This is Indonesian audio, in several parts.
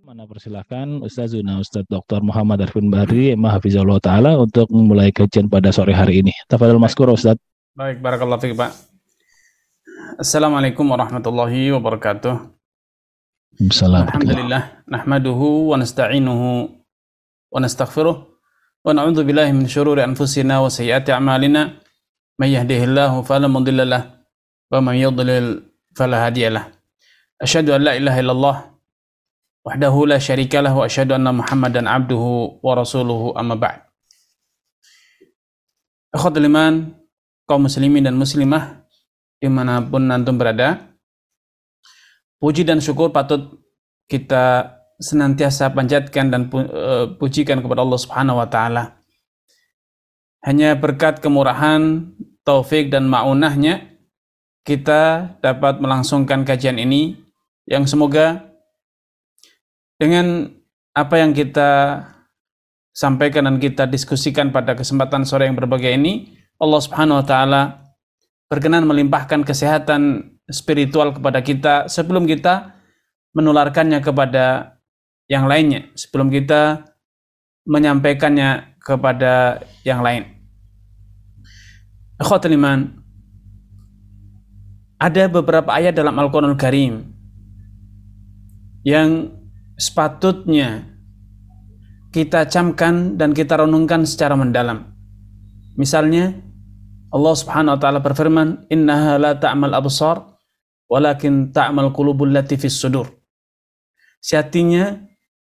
Mana persilahkan Ustazuna Ustaz Dr. Muhammad Arfin Bahri Mahafizullah Ta'ala untuk memulai kajian pada sore hari ini. Tafadhal Maskur Ustaz. Baik, barakallahu fiik, Pak. Assalamualaikum warahmatullahi wabarakatuh. Assalamualaikum. Alhamdulillah, nahmaduhu wa nasta'inuhu wa nastaghfiruh wa na'udzu billahi min syururi anfusina wa sayyiati a'malina. May yahdihillahu fala mudilla lah wa man yudlil fala hadiya lah. Asyhadu an la ilaha illallah wahdahu la syarika lah wa asyhadu anna Muhammadan abduhu wa rasuluhu amma ba'd. Akhwatul iman, kaum muslimin dan muslimah di mana pun antum berada. Puji dan syukur patut kita senantiasa panjatkan dan pu uh, pujikan kepada Allah Subhanahu wa taala. Hanya berkat kemurahan taufik dan maunahnya kita dapat melangsungkan kajian ini yang semoga dengan apa yang kita sampaikan dan kita diskusikan pada kesempatan sore yang berbahagia ini Allah Subhanahu wa taala berkenan melimpahkan kesehatan spiritual kepada kita sebelum kita menularkannya kepada yang lainnya, sebelum kita menyampaikannya kepada yang lain. Akhwatul ada beberapa ayat dalam Al-Qur'anul Karim yang sepatutnya kita camkan dan kita renungkan secara mendalam. Misalnya Allah Subhanahu wa taala berfirman, "Innaha la ta'mal absar, walakin ta'mal qulubul lati fis sudur." Sejatinya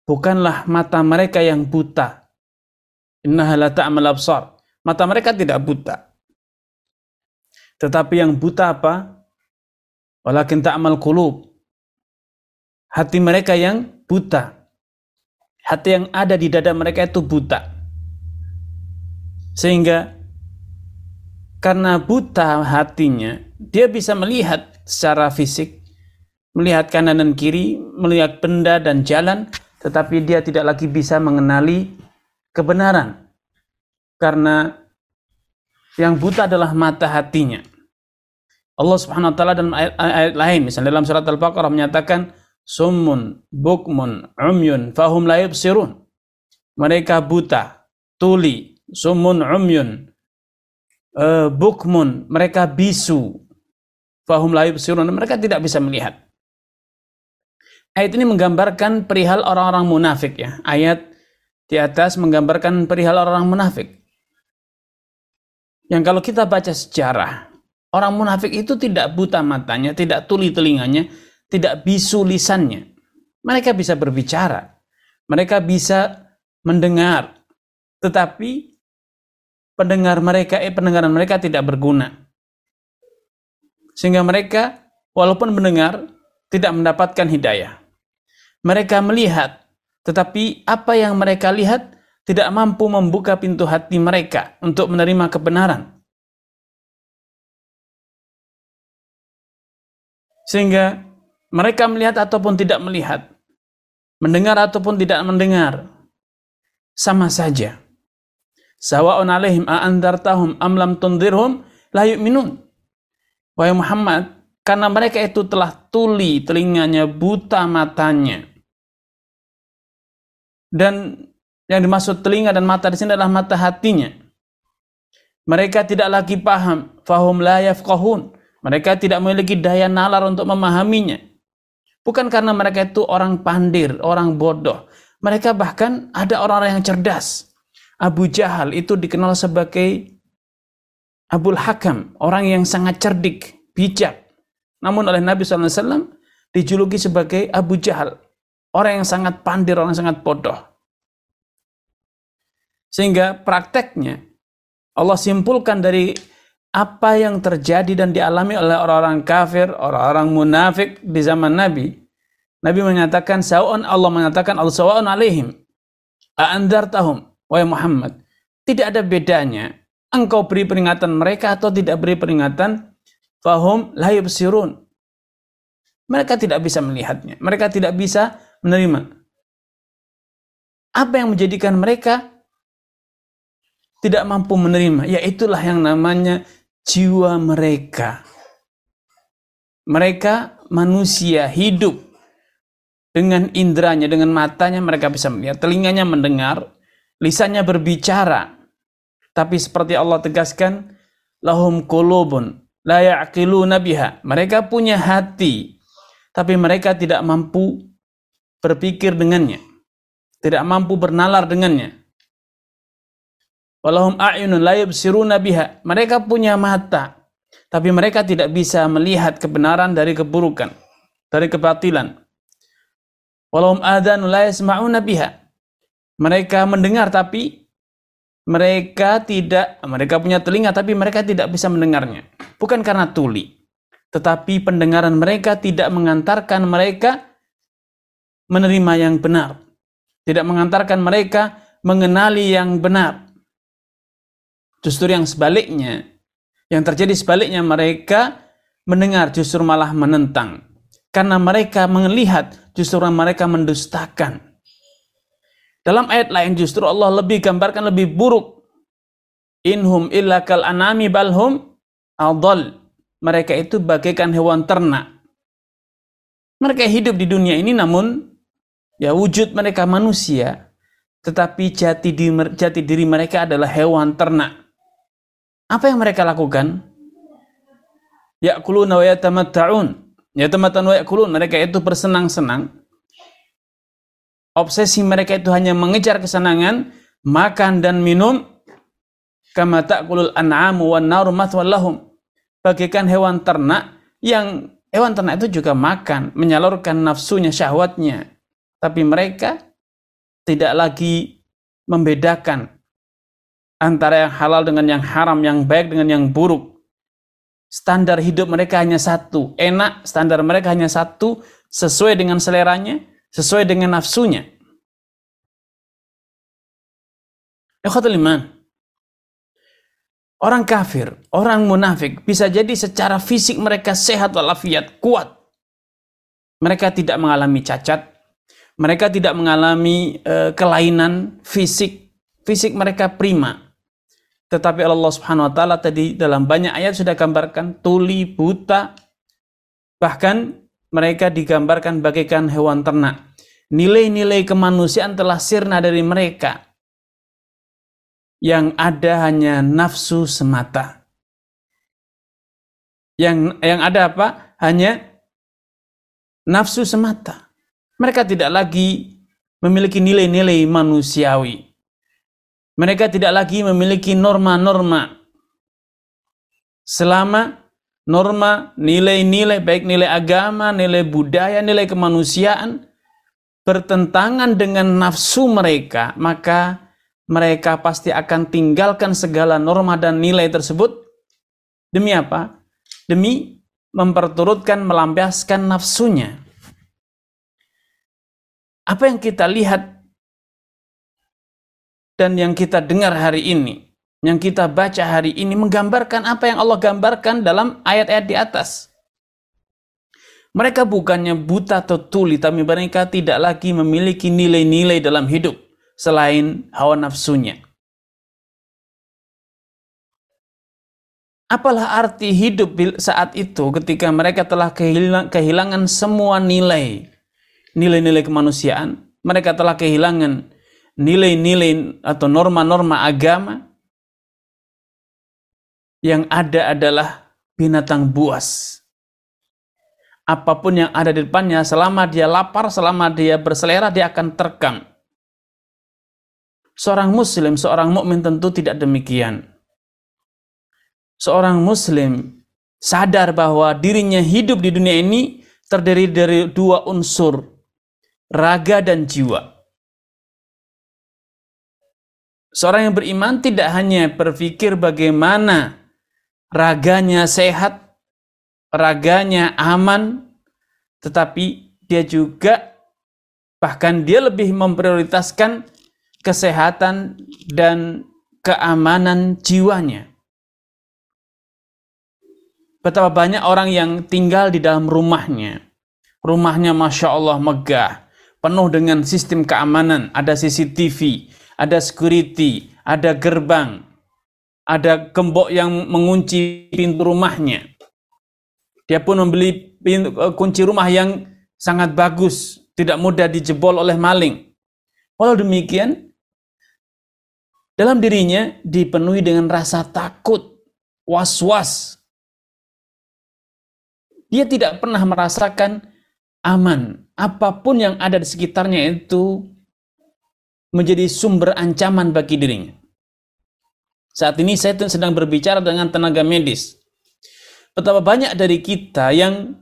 bukanlah mata mereka yang buta. Innaha la ta'mal absar. Mata mereka tidak buta. Tetapi yang buta apa? Walakin ta'mal qulub. Hati mereka yang buta. Hati yang ada di dada mereka itu buta. Sehingga karena buta hatinya, dia bisa melihat secara fisik, melihat kanan dan kiri, melihat benda dan jalan, tetapi dia tidak lagi bisa mengenali kebenaran. Karena yang buta adalah mata hatinya. Allah Subhanahu wa taala dalam ayat, ayat lain, misalnya dalam surat Al-Baqarah menyatakan summun bukmun umyun fahum la yubsirun. Mereka buta, tuli, sumun umyun, uh, bukmun, mereka bisu, fahum la yubsirun, mereka tidak bisa melihat. Ayat ini menggambarkan perihal orang-orang munafik ya. Ayat di atas menggambarkan perihal orang-orang munafik. Yang kalau kita baca sejarah, orang munafik itu tidak buta matanya, tidak tuli telinganya, tidak bisu lisannya. Mereka bisa berbicara, mereka bisa mendengar, tetapi pendengar mereka, eh, pendengaran mereka tidak berguna. Sehingga mereka walaupun mendengar tidak mendapatkan hidayah. Mereka melihat, tetapi apa yang mereka lihat tidak mampu membuka pintu hati mereka untuk menerima kebenaran. Sehingga mereka melihat ataupun tidak melihat, mendengar ataupun tidak mendengar, sama saja. Sawa'un alaihim a'andartahum am lam tundirhum la yu'minun. Wahai Muhammad, karena mereka itu telah tuli telinganya, buta matanya. Dan yang dimaksud telinga dan mata di sini adalah mata hatinya. Mereka tidak lagi paham, fahum la yafqahun. Mereka tidak memiliki daya nalar untuk memahaminya. Bukan karena mereka itu orang pandir, orang bodoh. Mereka bahkan ada orang-orang yang cerdas. Abu Jahal itu dikenal sebagai Abul Hakam, orang yang sangat cerdik, bijak. Namun oleh Nabi SAW dijuluki sebagai Abu Jahal, orang yang sangat pandir, orang yang sangat bodoh. Sehingga prakteknya Allah simpulkan dari apa yang terjadi dan dialami oleh orang-orang kafir, orang-orang munafik di zaman Nabi. Nabi menyatakan sawa'un Allah menyatakan al sawa'un alaihim. A'andartahum wahai Muhammad. Tidak ada bedanya engkau beri peringatan mereka atau tidak beri peringatan, fahum la yubsirun. Mereka tidak bisa melihatnya, mereka tidak bisa menerima. Apa yang menjadikan mereka tidak mampu menerima? Yaitulah yang namanya jiwa mereka. Mereka manusia hidup dengan indranya, dengan matanya mereka bisa melihat, telinganya mendengar, lisannya berbicara. Tapi seperti Allah tegaskan, lahum qulubun la ya'qiluna biha. Mereka punya hati, tapi mereka tidak mampu berpikir dengannya. Tidak mampu bernalar dengannya. Walahum a'yunun la yubsiruna biha. Mereka punya mata, tapi mereka tidak bisa melihat kebenaran dari keburukan, dari kebatilan. Walahum adhanun la yasma'una biha. Mereka mendengar tapi mereka tidak mereka punya telinga tapi mereka tidak bisa mendengarnya. Bukan karena tuli, tetapi pendengaran mereka tidak mengantarkan mereka menerima yang benar. Tidak mengantarkan mereka mengenali yang benar. Justru yang sebaliknya, yang terjadi sebaliknya mereka mendengar justru malah menentang. Karena mereka melihat justru mereka mendustakan. Dalam ayat lain justru Allah lebih gambarkan lebih buruk. Inhum illa kal anami balhum adol. Mereka itu bagaikan hewan ternak. Mereka hidup di dunia ini namun ya wujud mereka manusia tetapi jati diri, jati diri mereka adalah hewan ternak. Apa yang mereka lakukan? Ya'kuluna wa yatamatta'un. Yatamatta'un wa ya'kulun. Mereka itu bersenang-senang. Obsesi mereka itu hanya mengejar kesenangan, makan dan minum. Kama ta'kulul an'amu wan naru lahum. Bagikan hewan ternak yang hewan ternak itu juga makan, menyalurkan nafsunya, syahwatnya. Tapi mereka tidak lagi membedakan antara yang halal dengan yang haram, yang baik dengan yang buruk. Standar hidup mereka hanya satu, enak, standar mereka hanya satu, sesuai dengan seleranya, sesuai dengan nafsunya. Orang kafir, orang munafik bisa jadi secara fisik mereka sehat walafiat, kuat. Mereka tidak mengalami cacat, mereka tidak mengalami uh, kelainan fisik, fisik mereka prima. Tetapi Allah Subhanahu wa taala tadi dalam banyak ayat sudah gambarkan tuli, buta, bahkan mereka digambarkan bagaikan hewan ternak. Nilai-nilai kemanusiaan telah sirna dari mereka. Yang ada hanya nafsu semata. Yang yang ada apa? Hanya nafsu semata. Mereka tidak lagi memiliki nilai-nilai manusiawi. Mereka tidak lagi memiliki norma-norma. Selama norma, nilai-nilai, baik nilai agama, nilai budaya, nilai kemanusiaan, bertentangan dengan nafsu mereka, maka mereka pasti akan tinggalkan segala norma dan nilai tersebut. Demi apa? Demi memperturutkan, melampiaskan nafsunya. Apa yang kita lihat dan yang kita dengar hari ini, yang kita baca hari ini menggambarkan apa yang Allah gambarkan dalam ayat-ayat di atas. Mereka bukannya buta atau tuli, tapi mereka tidak lagi memiliki nilai-nilai dalam hidup selain hawa nafsunya. Apalah arti hidup saat itu ketika mereka telah kehilangan semua nilai, nilai-nilai kemanusiaan, mereka telah kehilangan nilai-nilai atau norma-norma agama yang ada adalah binatang buas. Apa pun yang ada di depannya, selama dia lapar, selama dia berselera, dia akan terkam. Seorang muslim, seorang mukmin tentu tidak demikian. Seorang muslim sadar bahwa dirinya hidup di dunia ini terdiri dari dua unsur, raga dan jiwa. Seorang yang beriman tidak hanya berpikir bagaimana raganya sehat, raganya aman, tetapi dia juga bahkan dia lebih memprioritaskan kesehatan dan keamanan jiwanya. Betapa banyak orang yang tinggal di dalam rumahnya. Rumahnya Masya Allah megah, penuh dengan sistem keamanan, ada CCTV, ada security, ada gerbang, ada gembok yang mengunci pintu rumahnya. Dia pun membeli pintu, eh, kunci rumah yang sangat bagus, tidak mudah dijebol oleh maling. Walau demikian, dalam dirinya dipenuhi dengan rasa takut, was-was. Dia tidak pernah merasakan aman. Apa pun yang ada di sekitarnya itu menjadi sumber ancaman bagi dirinya. Saat ini saya sedang berbicara dengan tenaga medis. Betapa banyak dari kita yang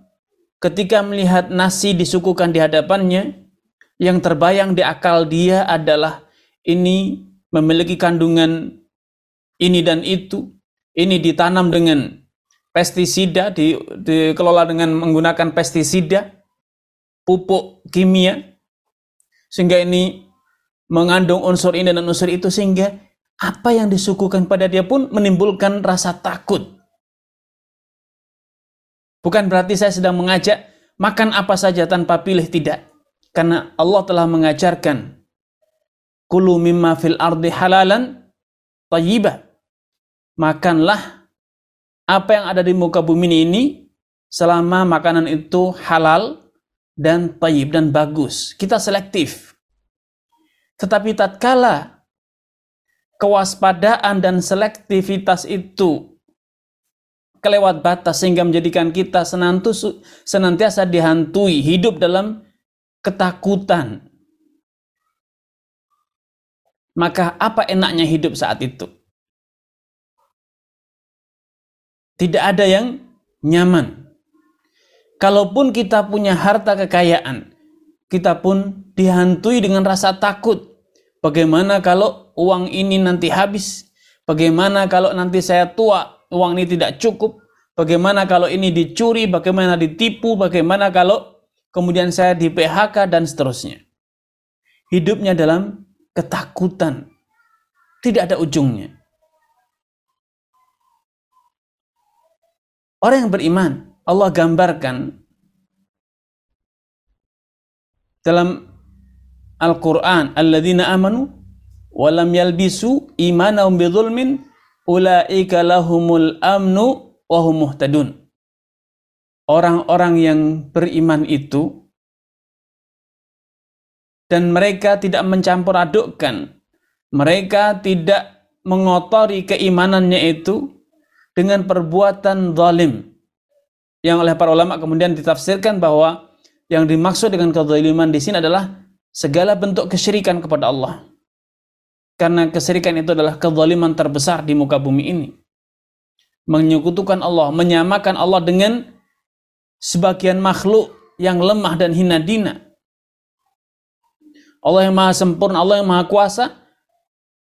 ketika melihat nasi disuguhkan di hadapannya, yang terbayang di akal dia adalah ini memiliki kandungan ini dan itu, ini ditanam dengan pestisida, di, dikelola dengan menggunakan pestisida, pupuk kimia, sehingga ini mengandung unsur ini dan unsur itu, sehingga apa yang disuguhkan pada dia pun menimbulkan rasa takut. Bukan berarti saya sedang mengajak makan apa saja tanpa pilih tidak. Karena Allah telah mengajarkan kulu mimma fil ardi halalan tayyibah. Makanlah apa yang ada di muka bumi ini selama makanan itu halal dan tayyib dan bagus. Kita selektif. Tetapi tatkala kewaspadaan dan selektivitas itu kelewat batas sehingga menjadikan kita senantiasa dihantui hidup dalam ketakutan. Maka apa enaknya hidup saat itu? Tidak ada yang nyaman. Kalaupun kita punya harta kekayaan, kita pun dihantui dengan rasa takut. Bagaimana kalau uang ini nanti habis? Bagaimana kalau nanti saya tua? uang ini tidak cukup, bagaimana kalau ini dicuri, bagaimana ditipu, bagaimana kalau kemudian saya di PHK dan seterusnya. Hidupnya dalam ketakutan. Tidak ada ujungnya. Orang yang beriman, Allah gambarkan dalam Al-Quran, Alladzina amanu walam yalbisu imanahum bidhulmin ulaika lahumul amnu wa hum muhtadun. Orang-orang yang beriman itu dan mereka tidak mencampur adukkan, mereka tidak mengotori keimanannya itu dengan perbuatan zalim. Yang oleh para ulama kemudian ditafsirkan bahwa yang dimaksud dengan kezaliman di sini adalah segala bentuk kesyirikan kepada Allah. Karena kesirikan itu adalah kezaliman terbesar di muka bumi ini. Menyekutukan Allah, menyamakan Allah dengan sebagian makhluk yang lemah dan hina dina. Allah yang maha sempurna, Allah yang maha kuasa,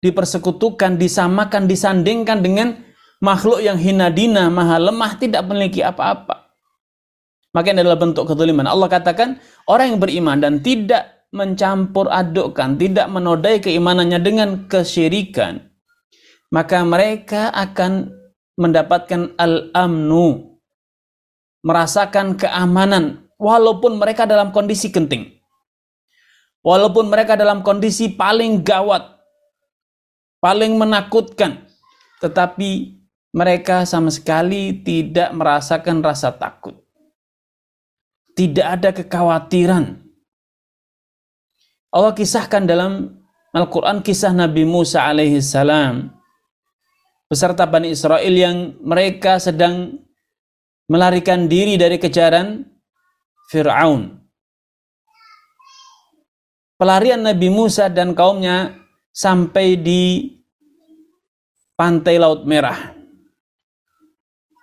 dipersekutukan, disamakan, disandingkan dengan makhluk yang hina dina, maha lemah, tidak memiliki apa-apa. Maka ini adalah bentuk kezaliman. Allah katakan, orang yang beriman dan tidak mencampur adukkan, tidak menodai keimanannya dengan kesyirikan, maka mereka akan mendapatkan al-amnu, merasakan keamanan, walaupun mereka dalam kondisi genting. Walaupun mereka dalam kondisi paling gawat, paling menakutkan, tetapi mereka sama sekali tidak merasakan rasa takut. Tidak ada kekhawatiran Allah kisahkan dalam Al-Quran kisah Nabi Musa alaihi salam beserta Bani Israel yang mereka sedang melarikan diri dari kejaran Fir'aun. Pelarian Nabi Musa dan kaumnya sampai di pantai Laut Merah.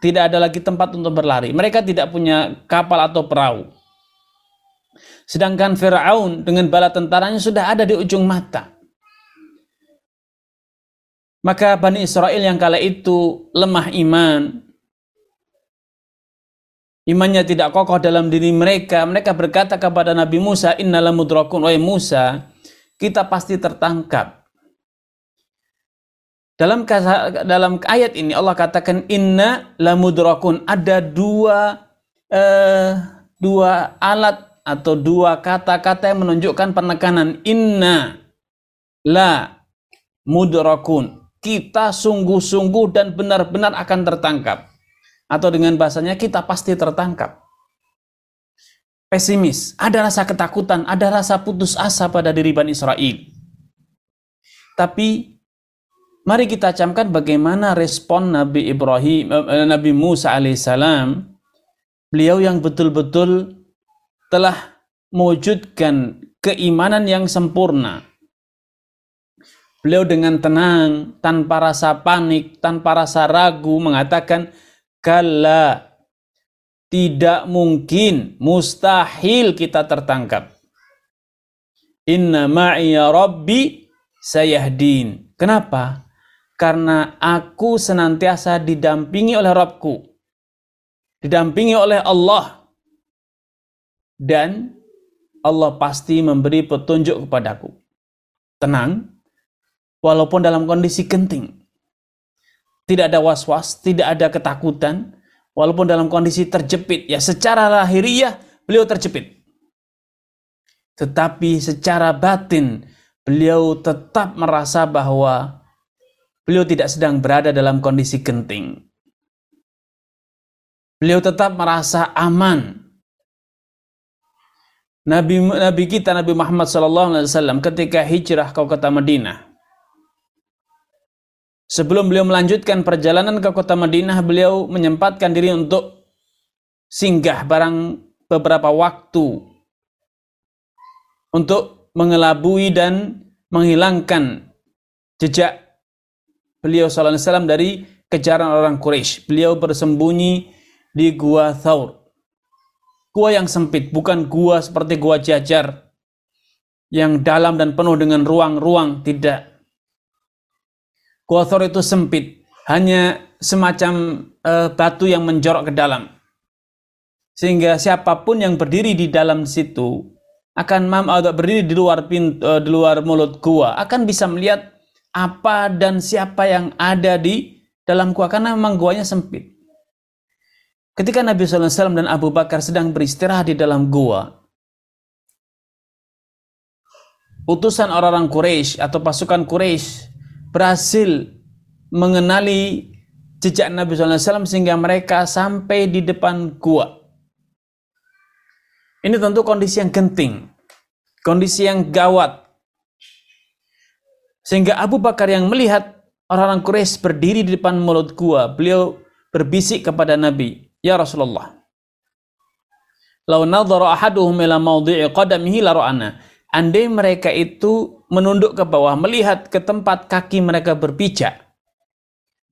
Tidak ada lagi tempat untuk berlari. Mereka tidak punya kapal atau perahu. Sedangkan Firaun dengan bala tentaranya sudah ada di ujung mata. Maka Bani Israel yang kala itu lemah iman, imannya tidak kokoh dalam diri mereka, mereka berkata kepada Nabi Musa, Innala mudrakun, wahai Musa, kita pasti tertangkap. Dalam dalam ayat ini Allah katakan inna lamudrakun ada dua eh, dua alat atau dua kata-kata yang menunjukkan penekanan. Inna la mudrakun. Kita sungguh-sungguh dan benar-benar akan tertangkap. Atau dengan bahasanya kita pasti tertangkap. Pesimis. Ada rasa ketakutan ada rasa putus asa pada diri Bani Israel. Tapi mari kita camkan bagaimana respon Nabi Ibrahim eh, Nabi Musa alaihissalam. Beliau yang betul-betul telah mewujudkan keimanan yang sempurna Beliau dengan tenang, tanpa rasa panik, tanpa rasa ragu mengatakan, Kalla, tidak mungkin, mustahil kita tertangkap. Inna ma'iya rabbi sayahdin. Kenapa? Karena aku senantiasa didampingi oleh Rabbku. Didampingi oleh Allah. Dan Allah pasti memberi petunjuk kepadaku. Tenang, walaupun dalam kondisi genting. Tidak ada was-was, tidak ada ketakutan, walaupun dalam kondisi terjepit. Ya secara lahiriah beliau terjepit. Tetapi secara batin beliau tetap merasa bahwa beliau tidak sedang berada dalam kondisi genting. Beliau tetap merasa aman. Nabi Nabi kita Nabi Muhammad SAW ketika hijrah ke kota Madinah, Sebelum beliau melanjutkan perjalanan ke kota Madinah, beliau menyempatkan diri untuk singgah barang beberapa waktu untuk mengelabui dan menghilangkan jejak beliau SAW dari kejaran orang Quraisy. Beliau bersembunyi di gua Thaur. Gua yang sempit, bukan gua seperti gua jajar yang dalam dan penuh dengan ruang-ruang, tidak. Quathor itu sempit, hanya semacam uh, batu yang menjorok ke dalam. Sehingga siapa pun yang berdiri di dalam situ akan mam atau berdiri di luar pintu, uh, di luar mulut gua akan bisa melihat apa dan siapa yang ada di dalam gua karena memang guanya sempit. Ketika Nabi SAW dan Abu Bakar sedang beristirahat di dalam gua, utusan orang-orang Quraisy atau pasukan Quraisy berhasil mengenali jejak Nabi SAW sehingga mereka sampai di depan gua. Ini tentu kondisi yang genting, kondisi yang gawat. Sehingga Abu Bakar yang melihat orang-orang Quraisy berdiri di depan mulut gua, beliau berbisik kepada Nabi, "Ya Rasulullah, lau nadhara ahaduhum ila mawdi'i qadamihi la ra'ana." Andai mereka itu menunduk ke bawah, melihat ke tempat kaki mereka berpijak,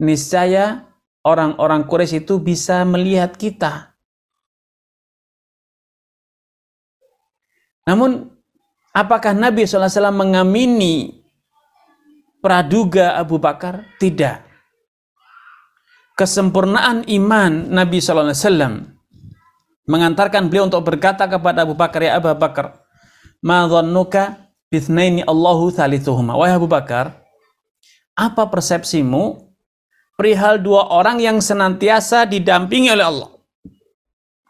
niscaya orang-orang Quraisy itu bisa melihat kita. Namun, apakah Nabi SAW mengamini praduga Abu Bakar? Tidak. Kesempurnaan iman Nabi SAW mengantarkan beliau untuk berkata kepada Abu Bakar, ya Abu Bakar, Ma dhannuka bithnaini Allahu thalithuhuma. Wahai Abu Bakar, apa persepsimu perihal dua orang yang senantiasa didampingi oleh Allah?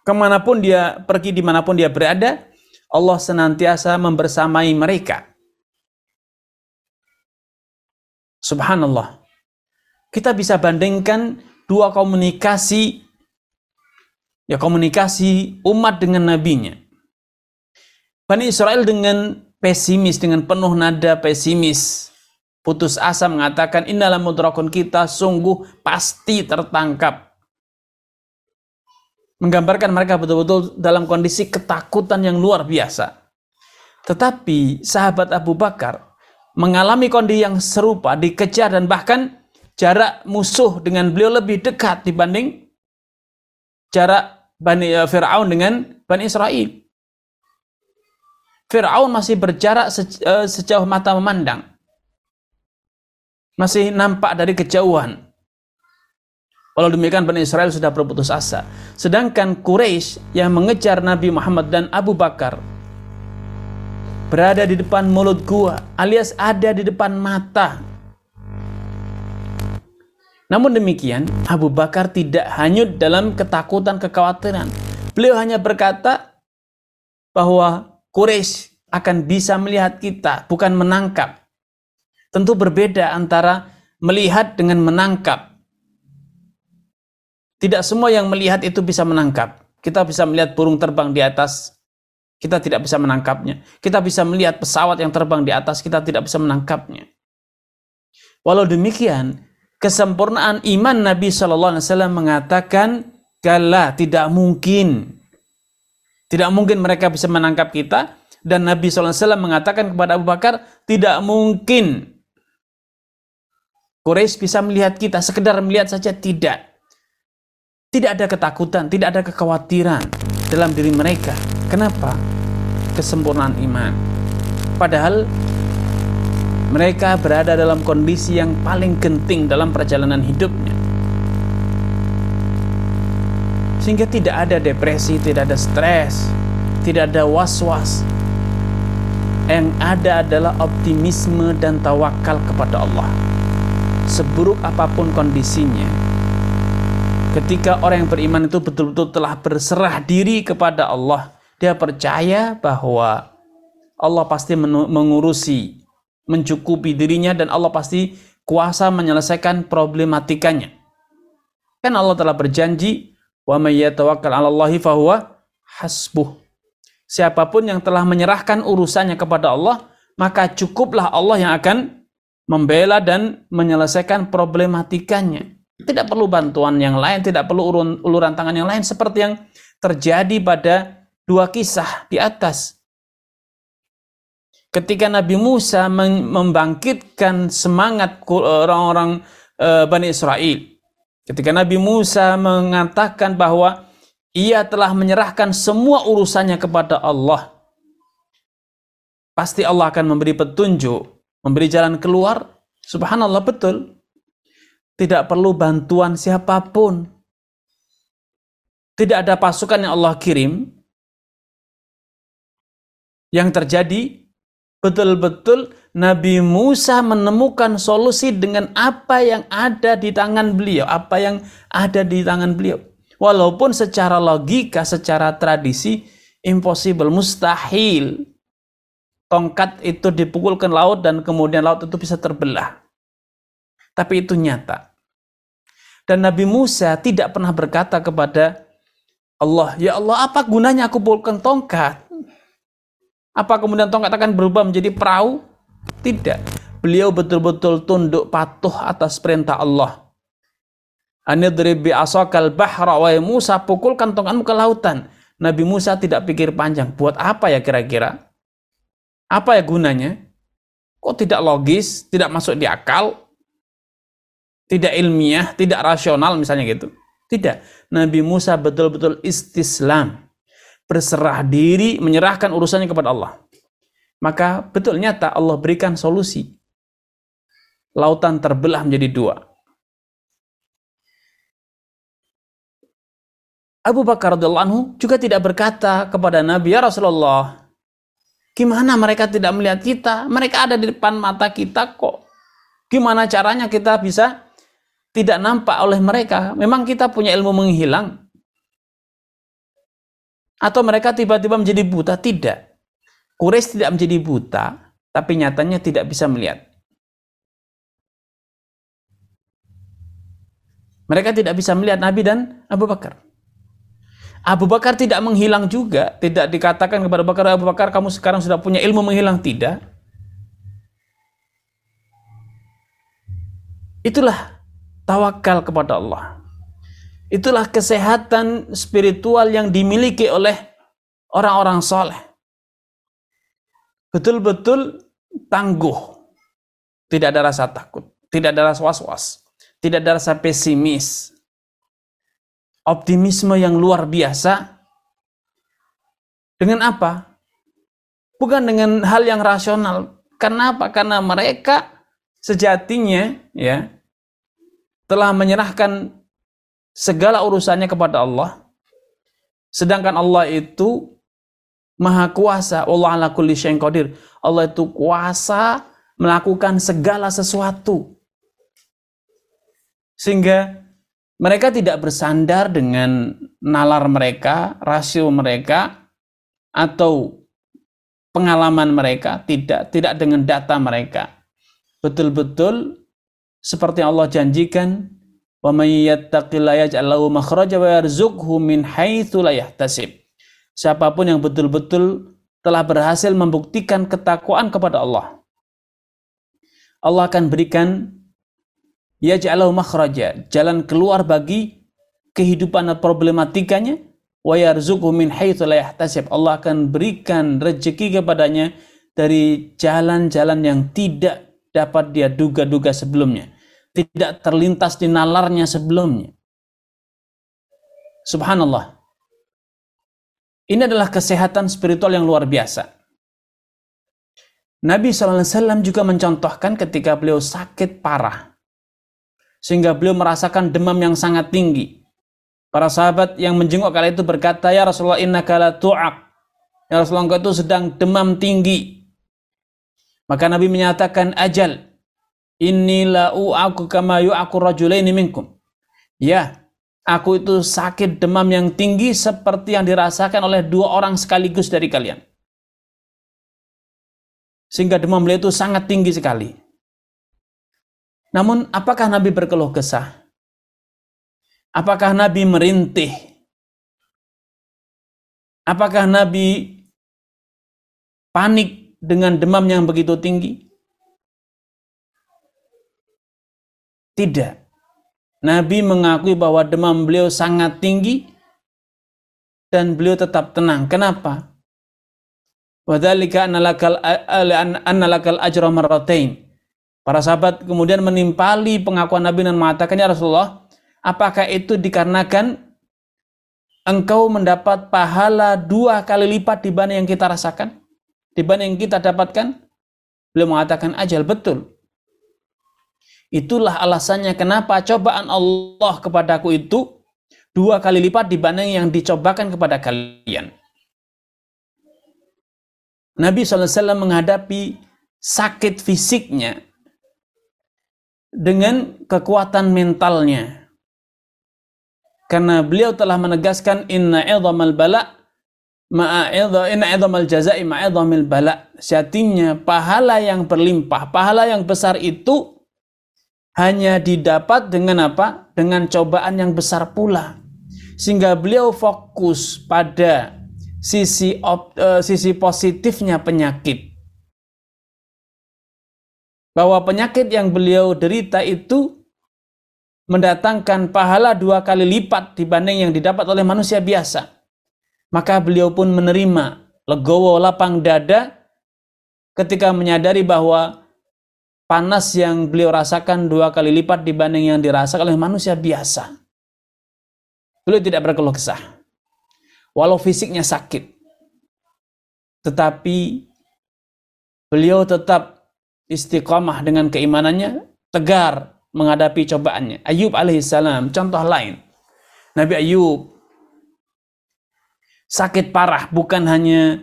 Ke mana pun dia pergi, di mana pun dia berada, Allah senantiasa membersamai mereka. Subhanallah. Kita bisa bandingkan dua komunikasi ya komunikasi umat dengan nabinya. Bani Israel dengan pesimis, dengan penuh nada pesimis, putus asa mengatakan innalah mudrakun kita sungguh pasti tertangkap. Menggambarkan mereka betul-betul dalam kondisi ketakutan yang luar biasa. Tetapi sahabat Abu Bakar mengalami kondisi yang serupa, dikejar dan bahkan jarak musuh dengan beliau lebih dekat dibanding jarak Bani eh, Fir'aun dengan Bani Israel. Fir'aun masih berjarak eh, sejauh mata memandang. Masih nampak dari kejauhan. Walau demikian Bani Israel sudah berputus asa. Sedangkan Quraisy yang mengejar Nabi Muhammad dan Abu Bakar berada di depan mulut gua alias ada di depan mata. Namun demikian, Abu Bakar tidak hanyut dalam ketakutan, kekhawatiran. Beliau hanya berkata bahwa Quraisy akan bisa melihat kita, bukan menangkap. Tentu berbeda antara melihat dengan menangkap. Tidak semua yang melihat itu bisa menangkap. Kita bisa melihat burung terbang di atas, kita tidak bisa menangkapnya. Kita bisa melihat pesawat yang terbang di atas, kita tidak bisa menangkapnya. Walau demikian, kesempurnaan iman Nabi Shallallahu Alaihi Wasallam mengatakan, "Kala tidak mungkin, tidak mungkin mereka bisa menangkap kita." Dan Nabi Shallallahu Alaihi Wasallam mengatakan kepada Abu Bakar, "Tidak mungkin Quraisy bisa melihat kita, sekedar melihat saja tidak." Tidak ada ketakutan, tidak ada kekhawatiran dalam diri mereka. Kenapa? Kesempurnaan iman. Padahal mereka berada dalam kondisi yang paling genting dalam perjalanan hidupnya. Sehingga tidak ada depresi, tidak ada stres, tidak ada was-was. Yang ada adalah optimisme dan tawakal kepada Allah. Seburuk apa pun kondisinya, ketika orang yang beriman itu betul-betul telah berserah diri kepada Allah, dia percaya bahwa Allah pasti mengurusi, mencukupi dirinya dan Allah pasti kuasa menyelesaikan problematikanya. Kan Allah telah berjanji, "Wa may yatawakkal 'ala Allahi fahuwa hasbuh." Siapa pun yang telah menyerahkan urusannya kepada Allah, maka cukuplah Allah yang akan membela dan menyelesaikan problematikanya. Tidak perlu bantuan yang lain, tidak perlu uluran tangan yang lain seperti yang terjadi pada dua kisah di atas. Ketika Nabi Musa membangkitkan semangat orang-orang eh, Bani Israel. Ketika Nabi Musa mengatakan bahwa ia telah menyerahkan semua urusannya kepada Allah. Pasti Allah akan memberi petunjuk, memberi jalan keluar. Subhanallah betul. Tidak perlu bantuan siapa pun. Tidak ada pasukan yang Allah kirim yang terjadi betul-betul Nabi Musa menemukan solusi dengan apa yang ada di tangan beliau, apa yang ada di tangan beliau. Walaupun secara logika, secara tradisi impossible, mustahil. Tongkat itu dipukulkan laut dan kemudian laut itu bisa terbelah. Tapi itu nyata. Dan Nabi Musa tidak pernah berkata kepada Allah, "Ya Allah, apa gunanya aku pukulkan tongkat?" Apa kemudian tongkat akan berubah menjadi perahu? Tidak. Beliau betul-betul tunduk patuh atas perintah Allah. Anidrib bi bahra wa Musa pukulkan tongkatmu ke lautan. Nabi Musa tidak pikir panjang. Buat apa ya kira-kira? Apa ya gunanya? Kok tidak logis, tidak masuk di akal, tidak ilmiah, tidak rasional misalnya gitu. Tidak. Nabi Musa betul-betul istislam berserah diri, menyerahkan urusannya kepada Allah. Maka betul nyata Allah berikan solusi. Lautan terbelah menjadi dua. Abu Bakar radhiyallahu anhu juga tidak berkata kepada Nabi ya Rasulullah, gimana mereka tidak melihat kita? Mereka ada di depan mata kita kok. Gimana caranya kita bisa tidak nampak oleh mereka? Memang kita punya ilmu menghilang. Atau mereka tiba-tiba menjadi buta? Tidak. Quraisy tidak menjadi buta, tapi nyatanya tidak bisa melihat. Mereka tidak bisa melihat Nabi dan Abu Bakar. Abu Bakar tidak menghilang juga, tidak dikatakan kepada Bakar, Abu Bakar kamu sekarang sudah punya ilmu menghilang, tidak. Itulah tawakal kepada Allah. Itulah kesehatan spiritual yang dimiliki oleh orang-orang soleh. Betul-betul tangguh. Tidak ada rasa takut. Tidak ada rasa was-was. Tidak ada rasa pesimis. Optimisme yang luar biasa. Dengan apa? Bukan dengan hal yang rasional. Kenapa? Karena mereka sejatinya ya telah menyerahkan segala urusannya kepada Allah. Sedangkan Allah itu maha kuasa. Allah ala kulli qadir. Allah itu kuasa melakukan segala sesuatu. Sehingga mereka tidak bersandar dengan nalar mereka, rasio mereka, atau pengalaman mereka, tidak tidak dengan data mereka. Betul-betul seperti Allah janjikan, "Wa may yattaqillaha yaj'al lahu makhraja wa yarzuqhu min haitsu la yahtasib." Siapa pun yang betul-betul telah berhasil membuktikan ketakwaan kepada Allah, Allah akan berikan yaj'alahu makhraja, jalan keluar bagi kehidupan dan problematikanya wa yarzuqhu min haitsu la yahtasib. Allah akan berikan rezeki kepadanya dari jalan-jalan yang tidak dapat dia duga-duga sebelumnya, tidak terlintas di nalarnya sebelumnya. Subhanallah. Ini adalah kesehatan spiritual yang luar biasa. Nabi SAW juga mencontohkan ketika beliau sakit parah sehingga beliau merasakan demam yang sangat tinggi. Para sahabat yang menjenguk kala itu berkata, "Ya Rasulullah, inna kala tu'aq." Ya Rasulullah, itu sedang demam tinggi. Maka Nabi menyatakan, "Ajal, inilah u'aku kama yu'aku rajulaini minkum." Ya, aku itu sakit demam yang tinggi seperti yang dirasakan oleh dua orang sekaligus dari kalian. Sehingga demam beliau itu sangat tinggi sekali. Namun apakah Nabi berkeluh kesah? Apakah Nabi merintih? Apakah Nabi panik dengan demam yang begitu tinggi? Tidak. Nabi mengakui bahwa demam beliau sangat tinggi dan beliau tetap tenang. Kenapa? Wadhalika annalakal annalakal ajra marratain Para sahabat kemudian menimpali pengakuan Nabi dan mengatakan, Ya Rasulullah, apakah itu dikarenakan engkau mendapat pahala dua kali lipat dibanding yang kita rasakan? Dibanding yang kita dapatkan? Beliau mengatakan, ajal betul. Itulah alasannya kenapa cobaan Allah kepadaku itu dua kali lipat dibanding yang dicobakan kepada kalian. Nabi SAW menghadapi sakit fisiknya dengan kekuatan mentalnya. Karena beliau telah menegaskan inna idhamal bala ma'a inna idhamal jazai ma'idhamil bala. Sejatinya pahala yang berlimpah, pahala yang besar itu hanya didapat dengan apa? Dengan cobaan yang besar pula. Sehingga beliau fokus pada sisi op, uh, sisi positifnya penyakit bahwa penyakit yang beliau derita itu mendatangkan pahala dua kali lipat dibanding yang didapat oleh manusia biasa. Maka beliau pun menerima legowo lapang dada ketika menyadari bahwa panas yang beliau rasakan dua kali lipat dibanding yang dirasakan oleh manusia biasa. Beliau tidak berkeluh kesah. Walau fisiknya sakit. Tetapi beliau tetap istiqamah dengan keimanannya, tegar menghadapi cobaannya. Ayub alaihissalam, contoh lain. Nabi Ayub sakit parah, bukan hanya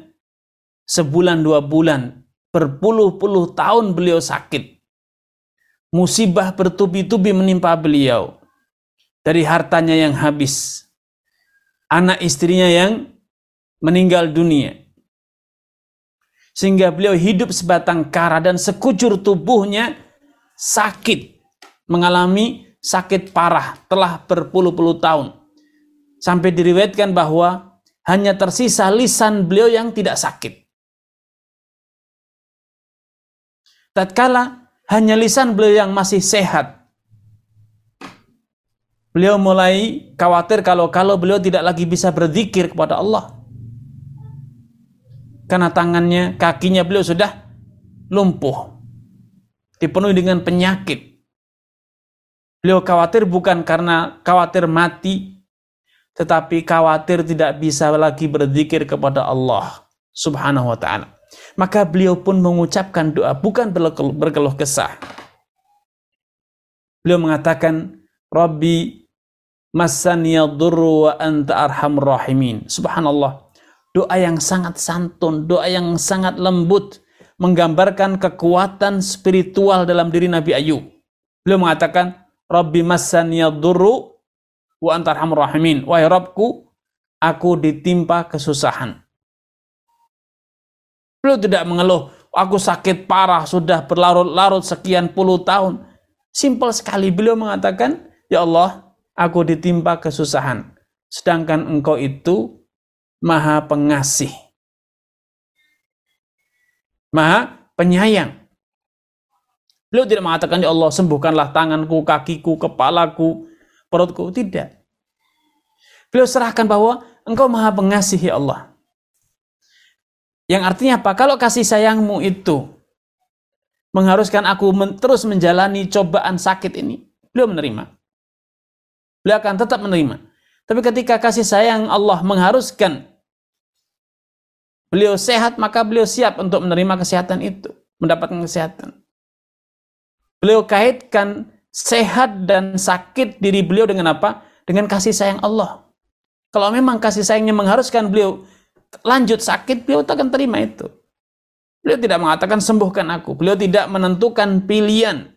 sebulan dua bulan, berpuluh-puluh tahun beliau sakit. Musibah bertubi-tubi menimpa beliau. Dari hartanya yang habis. Anak istrinya yang meninggal dunia sehingga beliau hidup sebatang kara dan sekujur tubuhnya sakit, mengalami sakit parah telah berpuluh-puluh tahun. Sampai diriwayatkan bahwa hanya tersisa lisan beliau yang tidak sakit. Tatkala hanya lisan beliau yang masih sehat. Beliau mulai khawatir kalau-kalau beliau tidak lagi bisa berzikir kepada Allah karena tangannya, kakinya beliau sudah lumpuh. Dipenuhi dengan penyakit. Beliau khawatir bukan karena khawatir mati, tetapi khawatir tidak bisa lagi berzikir kepada Allah subhanahu wa ta'ala. Maka beliau pun mengucapkan doa, bukan berkeluh kesah. Beliau mengatakan, Rabbi masaniyadurru wa anta arhamur rahimin. Subhanallah doa yang sangat santun, doa yang sangat lembut, menggambarkan kekuatan spiritual dalam diri Nabi Ayub. Beliau mengatakan, Rabbi massaniyadurru wa anta arhamur rahimin. Wahai Rabbku, aku ditimpa kesusahan. Beliau tidak mengeluh, aku sakit parah, sudah berlarut-larut sekian puluh tahun. Simpel sekali beliau mengatakan, Ya Allah, aku ditimpa kesusahan. Sedangkan engkau itu maha pengasih. Maha penyayang. Beliau tidak mengatakan, Ya Allah, sembuhkanlah tanganku, kakiku, kepalaku, perutku. Tidak. Beliau serahkan bahwa engkau maha pengasih, Ya Allah. Yang artinya apa? Kalau kasih sayangmu itu mengharuskan aku men terus menjalani cobaan sakit ini, beliau menerima. Beliau akan tetap menerima. Tapi ketika kasih sayang Allah mengharuskan beliau sehat, maka beliau siap untuk menerima kesehatan itu, mendapatkan kesehatan. Beliau kaitkan sehat dan sakit diri beliau dengan apa? Dengan kasih sayang Allah. Kalau memang kasih sayangnya mengharuskan beliau lanjut sakit, beliau akan terima itu. Beliau tidak mengatakan sembuhkan aku. Beliau tidak menentukan pilihan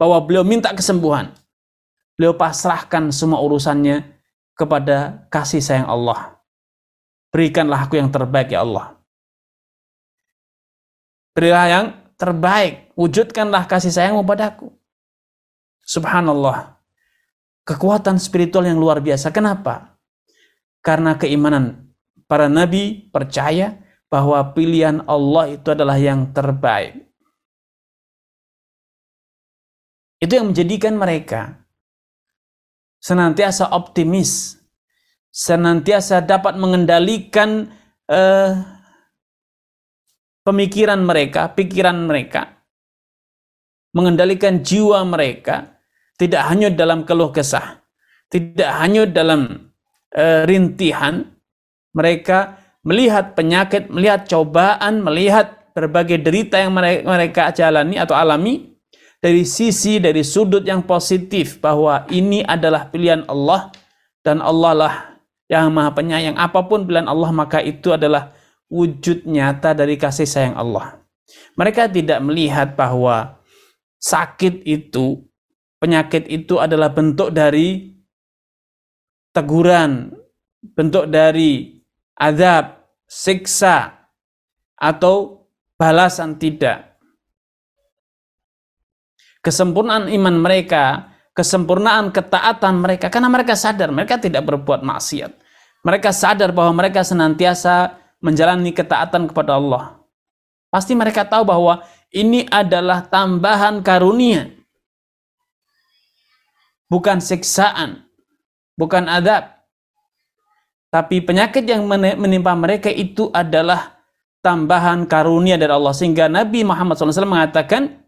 bahwa beliau minta kesembuhan. Beliau pasrahkan semua urusannya kepada kasih sayang Allah. Berikanlah aku yang terbaik ya Allah. Berilah yang terbaik. Wujudkanlah kasih sayangmu padaku. Subhanallah. Kekuatan spiritual yang luar biasa. Kenapa? Karena keimanan para nabi percaya bahwa pilihan Allah itu adalah yang terbaik. Itu yang menjadikan mereka senantiasa optimis, senantiasa dapat mengendalikan eh, pemikiran mereka, pikiran mereka, mengendalikan jiwa mereka, tidak hanya dalam keluh kesah, tidak hanya dalam e, rintihan, mereka melihat penyakit, melihat cobaan, melihat berbagai derita yang mereka jalani atau alami dari sisi dari sudut yang positif bahwa ini adalah pilihan Allah dan Allah lah yang maha penyayang apa pun pilihan Allah maka itu adalah wujud nyata dari kasih sayang Allah. Mereka tidak melihat bahwa sakit itu, penyakit itu adalah bentuk dari teguran, bentuk dari azab, siksa, atau balasan tidak. Kesempurnaan iman mereka, kesempurnaan ketaatan mereka, karena mereka sadar mereka tidak berbuat maksiat. Mereka sadar bahwa mereka senantiasa menjalani ketaatan kepada Allah. Pasti mereka tahu bahwa ini adalah tambahan karunia. Bukan siksaan, bukan adab. Tapi penyakit yang menimpa mereka itu adalah tambahan karunia dari Allah. Sehingga Nabi Muhammad SAW mengatakan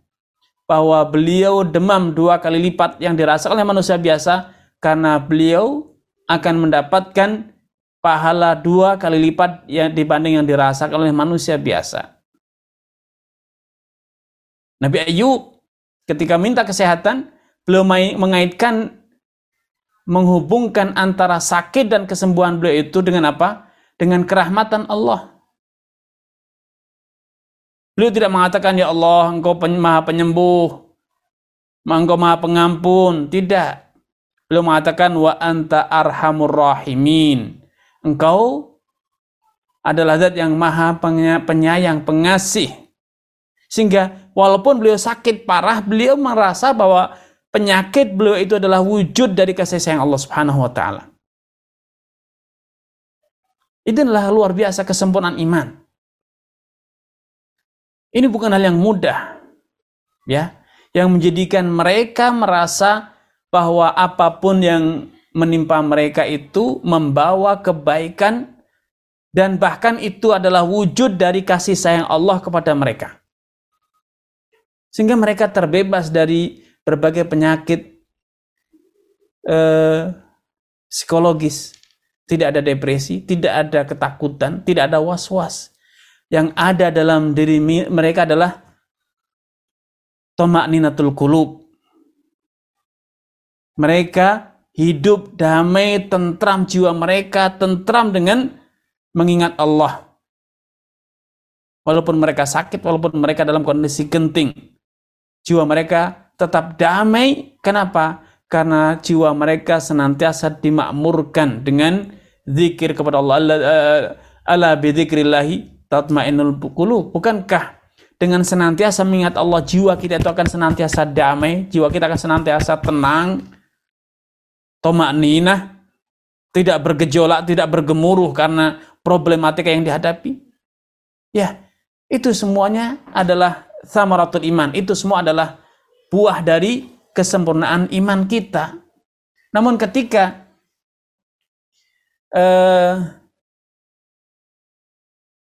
bahwa beliau demam dua kali lipat yang dirasakan oleh manusia biasa karena beliau akan mendapatkan pahala dua kali lipat yang dibanding yang dirasakan oleh manusia biasa. Nabi Ayub ketika minta kesehatan, beliau mengaitkan menghubungkan antara sakit dan kesembuhan beliau itu dengan apa? Dengan kerahmatan Allah. Beliau tidak mengatakan, Ya Allah, engkau maha penyembuh, engkau maha pengampun. Tidak. Beliau mengatakan, Wa anta arhamur rahimin Engkau adalah zat yang maha penyayang, pengasih. Sehingga walaupun beliau sakit parah, beliau merasa bahwa penyakit beliau itu adalah wujud dari kasih sayang Allah Subhanahu wa taala. Itu adalah luar biasa kesempurnaan iman. Ini bukan hal yang mudah. Ya, yang menjadikan mereka merasa bahwa apa pun yang menimpa mereka itu membawa kebaikan dan bahkan itu adalah wujud dari kasih sayang Allah kepada mereka. Sehingga mereka terbebas dari berbagai penyakit eh, psikologis. Tidak ada depresi, tidak ada ketakutan, tidak ada was-was. Yang ada dalam diri mereka adalah tomak ninatul kulub. Mereka hidup damai, tentram jiwa mereka, tentram dengan mengingat Allah. Walaupun mereka sakit, walaupun mereka dalam kondisi genting, jiwa mereka tetap damai. Kenapa? Karena jiwa mereka senantiasa dimakmurkan dengan zikir kepada Allah. Eh, ala bidzikrillahi tatmainnul qulub. Bukankah dengan senantiasa mengingat Allah jiwa kita itu akan senantiasa damai, jiwa kita akan senantiasa tenang, tomak ninah, tidak bergejolak, tidak bergemuruh karena problematika yang dihadapi. Ya, itu semuanya adalah samaratul iman. Itu semua adalah buah dari kesempurnaan iman kita. Namun ketika eh,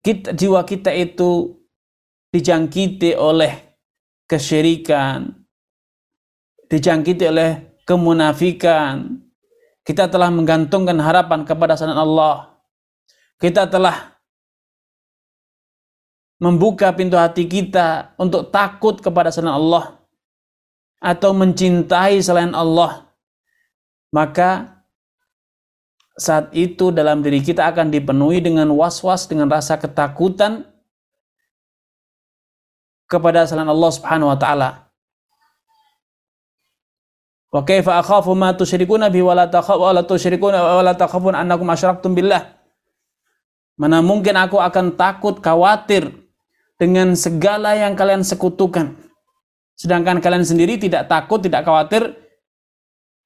kita, jiwa kita itu dijangkiti oleh kesyirikan, dijangkiti oleh kemunafikan, kita telah menggantungkan harapan kepada sanan Allah. Kita telah membuka pintu hati kita untuk takut kepada selain Allah atau mencintai selain Allah. Maka saat itu dalam diri kita akan dipenuhi dengan was-was, dengan rasa ketakutan kepada selain Allah Subhanahu wa taala. Wa kaifa akhafu ma tusyrikuna bihi wa la takhafu wa la tusyrikuna wa la takhafun annakum asyraktum billah. Mana mungkin aku akan takut, khawatir dengan segala yang kalian sekutukan. Sedangkan kalian sendiri tidak takut, tidak khawatir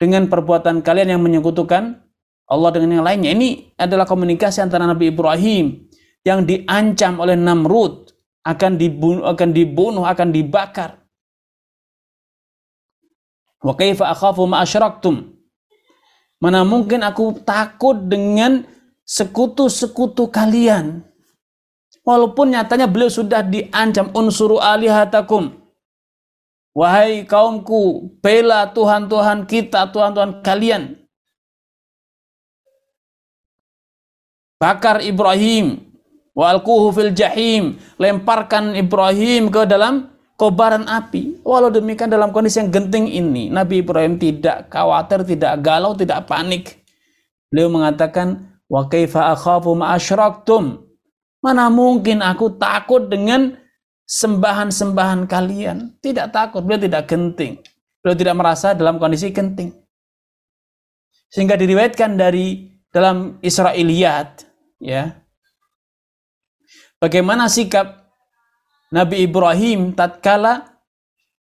dengan perbuatan kalian yang menyekutukan Allah dengan yang lainnya. Ini adalah komunikasi antara Nabi Ibrahim yang diancam oleh Namrud akan dibunuh, akan dibunuh, akan dibakar. Wa kaifa akhafu ma asyraktum. Mana mungkin aku takut dengan sekutu-sekutu kalian. Walaupun nyatanya beliau sudah diancam unsuru alihatakum. Wahai kaumku, bela Tuhan-Tuhan kita, Tuhan-Tuhan kalian. Bakar Ibrahim, walquhu fil jahim, lemparkan Ibrahim ke dalam kobaran api. Walau demikian dalam kondisi yang genting ini, Nabi Ibrahim tidak khawatir, tidak galau, tidak panik. Beliau mengatakan, "Wa kaifa akhafu ma asyraktum?" Mana mungkin aku takut dengan sembahan-sembahan kalian? Tidak takut, beliau tidak genting. Beliau tidak merasa dalam kondisi genting. Sehingga diriwayatkan dari dalam Israiliyat, ya. Bagaimana sikap Nabi Ibrahim tatkala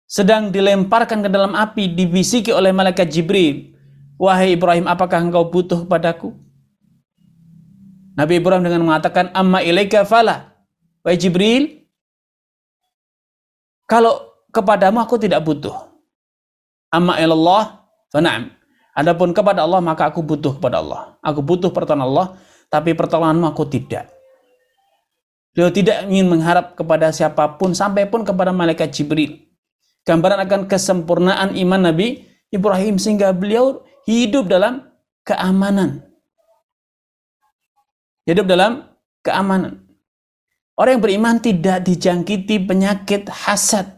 sedang dilemparkan ke dalam api dibisiki oleh malaikat Jibril. Wahai Ibrahim, apakah engkau butuh padaku? Nabi Ibrahim dengan mengatakan, Amma ilaika fala. Wahai Jibril, kalau kepadamu aku tidak butuh. Amma ilallah fana'am. Adapun kepada Allah maka aku butuh kepada Allah. Aku butuh pertolongan Allah, tapi pertolonganmu aku tidak. Beliau tidak ingin mengharap kepada siapa pun, sampai pun kepada malaikat Jibril. Gambaran akan kesempurnaan iman Nabi Ibrahim sehingga beliau hidup dalam keamanan. Hidup dalam keamanan. Orang yang beriman tidak dijangkiti penyakit hasad,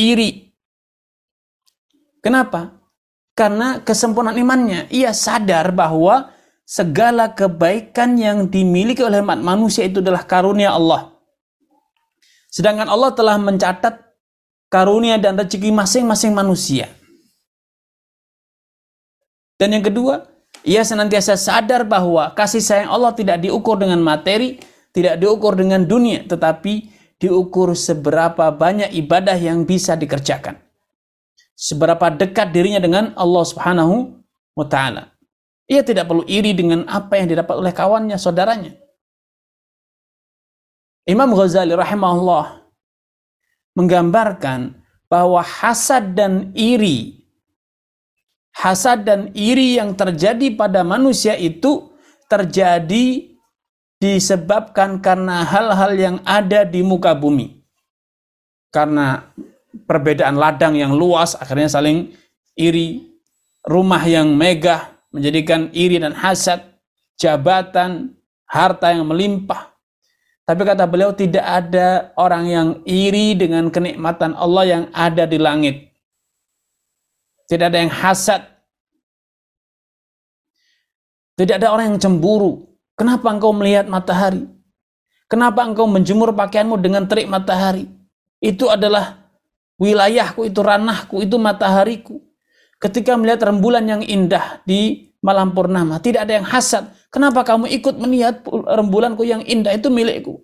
iri. Kenapa? Karena kesempurnaan imannya. Ia sadar bahwa segala kebaikan yang dimiliki oleh umat manusia itu adalah karunia Allah. Sedangkan Allah telah mencatat karunia dan rezeki masing-masing manusia. Dan yang kedua, ia senantiasa sadar bahwa kasih sayang Allah tidak diukur dengan materi, tidak diukur dengan dunia, tetapi diukur seberapa banyak ibadah yang bisa dikerjakan. Seberapa dekat dirinya dengan Allah Subhanahu wa taala. Ia tidak perlu iri dengan apa yang didapat oleh kawannya, saudaranya. Imam Ghazali rahimahullah menggambarkan bahwa hasad dan iri hasad dan iri yang terjadi pada manusia itu terjadi disebabkan karena hal-hal yang ada di muka bumi. Karena perbedaan ladang yang luas akhirnya saling iri, rumah yang megah menjadikan iri dan hasad, jabatan, harta yang melimpah. Tapi kata beliau tidak ada orang yang iri dengan kenikmatan Allah yang ada di langit. Tidak ada yang hasad. Tidak ada orang yang cemburu. Kenapa engkau melihat matahari? Kenapa engkau menjemur pakaianmu dengan terik matahari? Itu adalah wilayahku, itu ranahku, itu matahariku. Ketika melihat rembulan yang indah di malam purnama, tidak ada yang hasad. Kenapa kamu ikut melihat rembulanku yang indah itu milikku?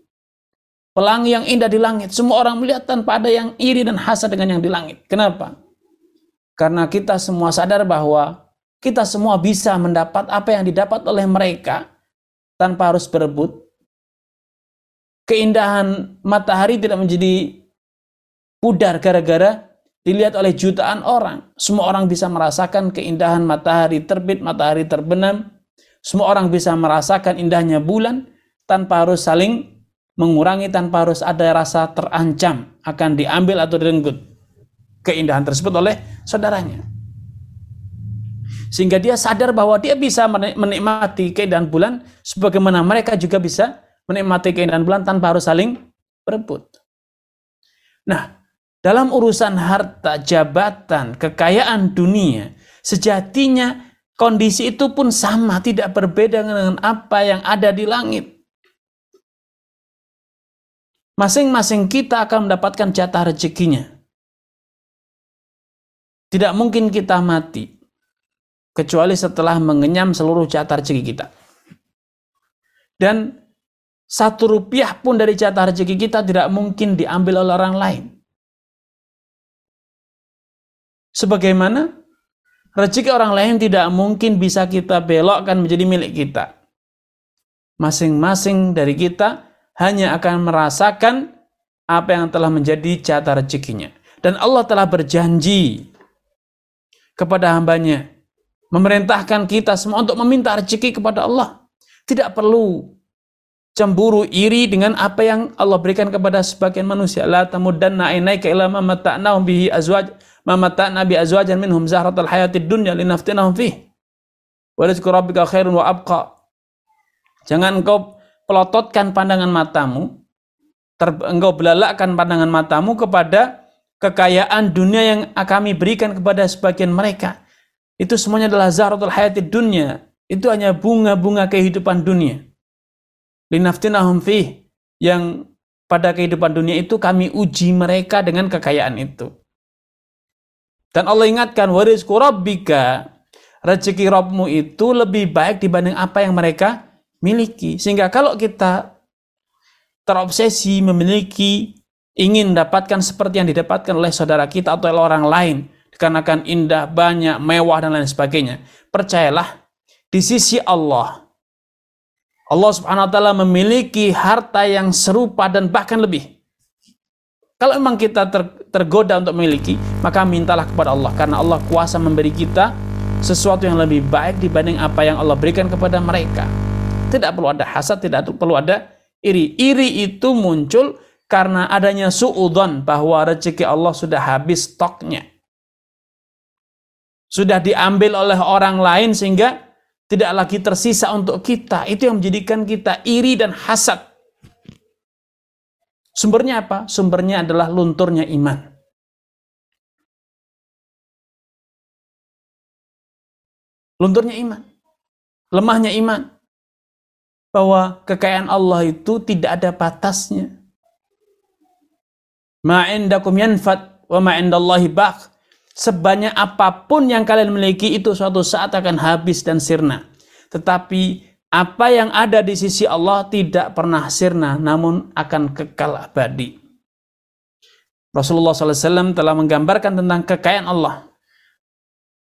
Pelangi yang indah di langit, semua orang melihat tanpa ada yang iri dan hasad dengan yang di langit. Kenapa? Karena kita semua sadar bahwa kita semua bisa mendapat apa yang didapat oleh mereka tanpa harus berebut. Keindahan matahari tidak menjadi pudar gara-gara dilihat oleh jutaan orang. Semua orang bisa merasakan keindahan matahari terbit, matahari terbenam. Semua orang bisa merasakan indahnya bulan tanpa harus saling mengurangi tanpa harus ada rasa terancam akan diambil atau direnggut keindahan tersebut oleh saudaranya. Sehingga dia sadar bahwa dia bisa menikmati keindahan bulan sebagaimana mereka juga bisa menikmati keindahan bulan tanpa harus saling berebut. Nah, dalam urusan harta, jabatan, kekayaan dunia, sejatinya kondisi itu pun sama, tidak berbeda dengan apa yang ada di langit. Masing-masing kita akan mendapatkan jatah rezekinya. Tidak mungkin kita mati kecuali setelah mengenyam seluruh jatah rezeki kita. Dan satu rupiah pun dari jatah rezeki kita tidak mungkin diambil oleh orang lain. Sebagaimana rezeki orang lain tidak mungkin bisa kita belokkan menjadi milik kita. Masing-masing dari kita hanya akan merasakan apa yang telah menjadi jatah rezekinya. Dan Allah telah berjanji kepada hambanya, memerintahkan kita semua untuk meminta rezeki kepada Allah. Tidak perlu cemburu iri dengan apa yang Allah berikan kepada sebagian manusia. La tamuddanna ainaika ila ma mata'nahum bihi azwaj ma mata'na bi azwajan minhum zahratal hayatid dunya linaftinahum fih. Wa rizqu rabbika khairun wa abqa. Jangan engkau pelototkan pandangan matamu, ter, engkau belalakkan pandangan matamu kepada kekayaan dunia yang kami berikan kepada sebagian mereka. Itu semuanya adalah zaratul hayati dunia. Itu hanya bunga-bunga kehidupan dunia. Linaftinahum fih. Yang pada kehidupan dunia itu kami uji mereka dengan kekayaan itu. Dan Allah ingatkan, warizku rabbika, rezeki Rabbmu itu lebih baik dibanding apa yang mereka miliki. Sehingga kalau kita terobsesi memiliki ingin mendapatkan seperti yang didapatkan oleh saudara kita atau oleh orang lain dikarenakan indah, banyak, mewah dan lain sebagainya. Percayalah di sisi Allah Allah Subhanahu wa taala memiliki harta yang serupa dan bahkan lebih. Kalau memang kita ter, tergoda untuk memiliki, maka mintalah kepada Allah karena Allah kuasa memberi kita sesuatu yang lebih baik dibanding apa yang Allah berikan kepada mereka. Tidak perlu ada hasad, tidak perlu ada iri. Iri itu muncul karena adanya suudon bahwa rezeki Allah sudah habis stoknya. Sudah diambil oleh orang lain sehingga tidak lagi tersisa untuk kita. Itu yang menjadikan kita iri dan hasad. Sumbernya apa? Sumbernya adalah lunturnya iman. Lunturnya iman. Lemahnya iman bahwa kekayaan Allah itu tidak ada batasnya. Ma'indakum yanfad wa ma'indallahi baq. Sebanyak apa pun yang kalian miliki itu suatu saat akan habis dan sirna. Tetapi apa yang ada di sisi Allah tidak pernah sirna namun akan kekal abadi. Rasulullah SAW telah menggambarkan tentang kekayaan Allah.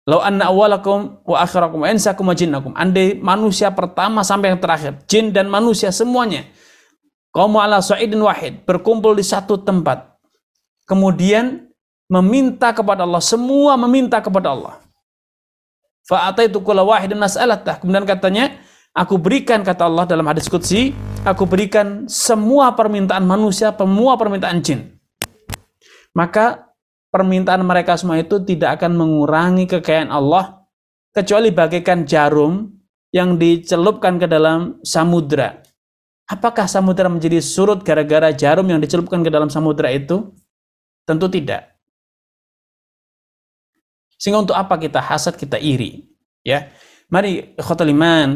Lau anna awalakum wa akhirakum wa insakum wa jinnakum. Andai manusia pertama sampai yang terakhir, jin dan manusia semuanya. Kaum ala sa'idin wahid, berkumpul di satu tempat. Kemudian meminta kepada Allah, semua meminta kepada Allah. Fa'ataitu kula wahidin mas'alatah. Kemudian katanya, aku berikan kata Allah dalam hadis qudsi, aku berikan semua permintaan manusia, semua permintaan jin. Maka permintaan mereka semua itu tidak akan mengurangi kekayaan Allah kecuali bagaikan jarum yang dicelupkan ke dalam samudra. Apakah samudra menjadi surut gara-gara jarum yang dicelupkan ke dalam samudra itu? Tentu tidak. Sehingga untuk apa kita hasad, kita iri? Ya, mari iman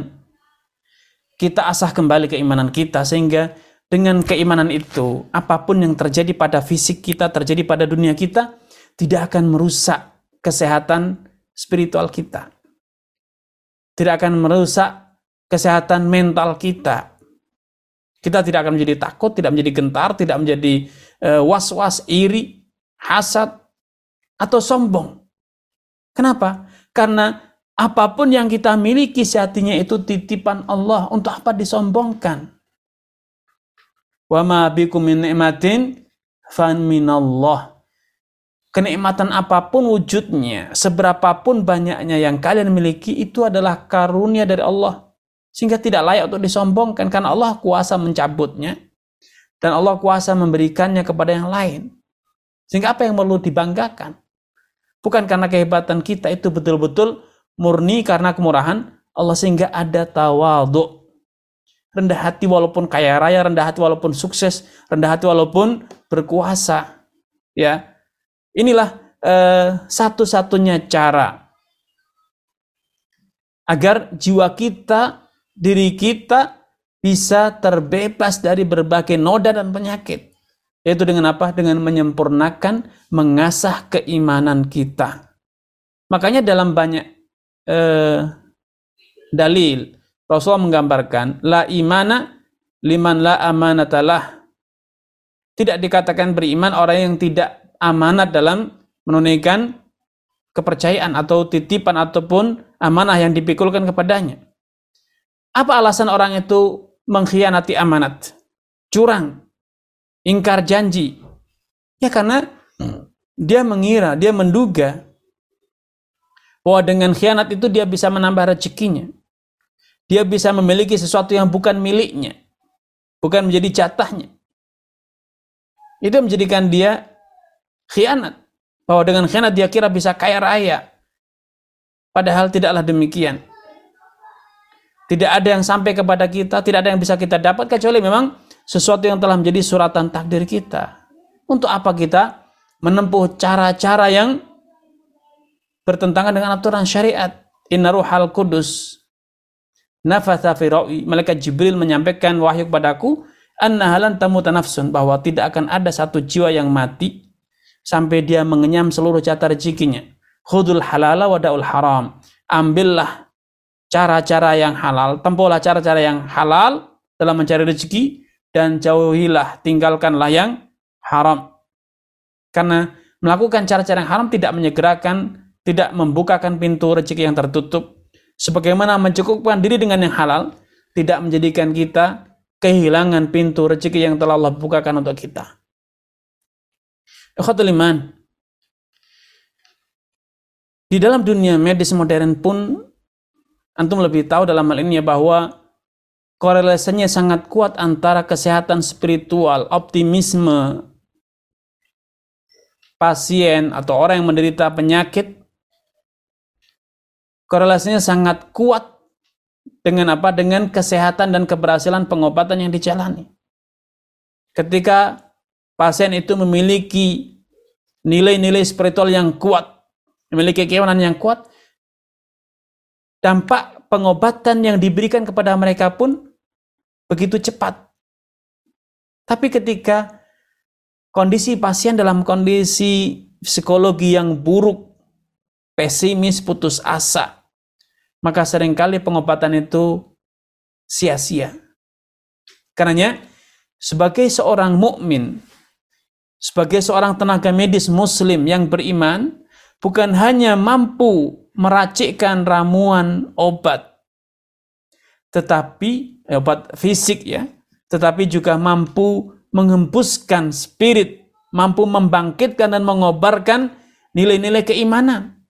kita asah kembali keimanan kita sehingga dengan keimanan itu apa pun yang terjadi pada fisik kita, terjadi pada dunia kita, tidak akan merusak kesehatan spiritual kita. Tidak akan merusak kesehatan mental kita. Kita tidak akan menjadi takut, tidak menjadi gentar, tidak menjadi eh, was-was, iri, hasad, atau sombong. Kenapa? Karena apa pun yang kita miliki sehatinya itu titipan Allah. Untuk apa disombongkan? Wa ma bikum min ni'matin fan minallah. Kenikmatan apa pun wujudnya, seberapapun banyaknya yang kalian miliki itu adalah karunia dari Allah. Sehingga tidak layak untuk disombongkan karena Allah kuasa mencabutnya dan Allah kuasa memberikannya kepada yang lain. Sehingga apa yang perlu dibanggakan? Bukan karena kehebatan kita itu betul-betul murni karena kemurahan Allah sehingga ada tawadhu. Rendah hati walaupun kaya raya, rendah hati walaupun sukses, rendah hati walaupun berkuasa. Ya, inilah eh, satu-satunya cara agar jiwa kita, diri kita bisa terbebas dari berbagai noda dan penyakit. Yaitu dengan apa? Dengan menyempurnakan, mengasah keimanan kita. Makanya dalam banyak eh, dalil, Rasulullah menggambarkan, La imana liman la amanatalah. Tidak dikatakan beriman orang yang tidak amanat dalam menunaikan kepercayaan atau titipan ataupun amanah yang dipikulkan kepadanya. Apa alasan orang itu mengkhianati amanat? Curang, ingkar janji. Ya karena dia mengira, dia menduga bahwa dengan khianat itu dia bisa menambah rezekinya. Dia bisa memiliki sesuatu yang bukan miliknya. Bukan menjadi jatahnya. Itu menjadikan dia khianat. Bahwa dengan khianat dia kira bisa kaya raya. Padahal tidaklah demikian. Tidak ada yang sampai kepada kita, tidak ada yang bisa kita dapat kecuali memang sesuatu yang telah menjadi suratan takdir kita. Untuk apa kita menempuh cara-cara yang bertentangan dengan aturan syariat? Inna ruhal kudus nafatha fi Malaikat Jibril menyampaikan wahyu kepadaku anna halan tamuta nafsun bahwa tidak akan ada satu jiwa yang mati sampai dia mengenyam seluruh jatah rezekinya. Khudul halala wa da'ul haram. Ambillah cara-cara yang halal, tempuhlah cara-cara yang halal dalam mencari rezeki dan jauhilah, tinggalkanlah yang haram. Karena melakukan cara-cara yang haram tidak menyegerakan, tidak membukakan pintu rezeki yang tertutup. Sebagaimana mencukupkan diri dengan yang halal, tidak menjadikan kita kehilangan pintu rezeki yang telah Allah bukakan untuk kita. Ikhwatul iman. Di dalam dunia medis modern pun antum lebih tahu dalam hal ini ya bahwa korelasinya sangat kuat antara kesehatan spiritual, optimisme pasien atau orang yang menderita penyakit korelasinya sangat kuat dengan apa? Dengan kesehatan dan keberhasilan pengobatan yang dijalani. Ketika pasien itu memiliki nilai-nilai spiritual yang kuat, memiliki keimanan yang kuat, dampak pengobatan yang diberikan kepada mereka pun begitu cepat. Tapi ketika kondisi pasien dalam kondisi psikologi yang buruk, pesimis, putus asa, maka sering kali pengobatan itu sia-sia. Karenanya, sebagai seorang mukmin, sebagai seorang tenaga medis muslim yang beriman, bukan hanya mampu meracikkan ramuan obat, tetapi obat fisik ya, tetapi juga mampu menghembuskan spirit, mampu membangkitkan dan mengobarkan nilai-nilai keimanan.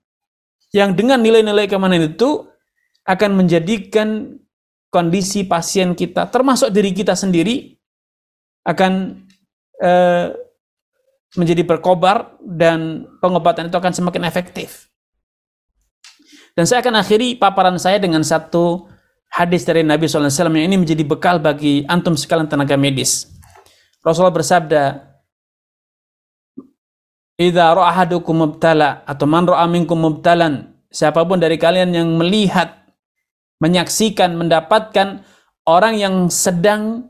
Yang dengan nilai-nilai keimanan itu akan menjadikan kondisi pasien kita, termasuk diri kita sendiri, akan eh, menjadi berkobar dan pengobatan itu akan semakin efektif. Dan saya akan akhiri paparan saya dengan satu hadis dari Nabi SAW yang ini menjadi bekal bagi antum sekalian tenaga medis. Rasulullah bersabda, Idza ra'ahadukum mubtala atau man ra'a minkum mubtalan, siapa pun dari kalian yang melihat, menyaksikan, mendapatkan orang yang sedang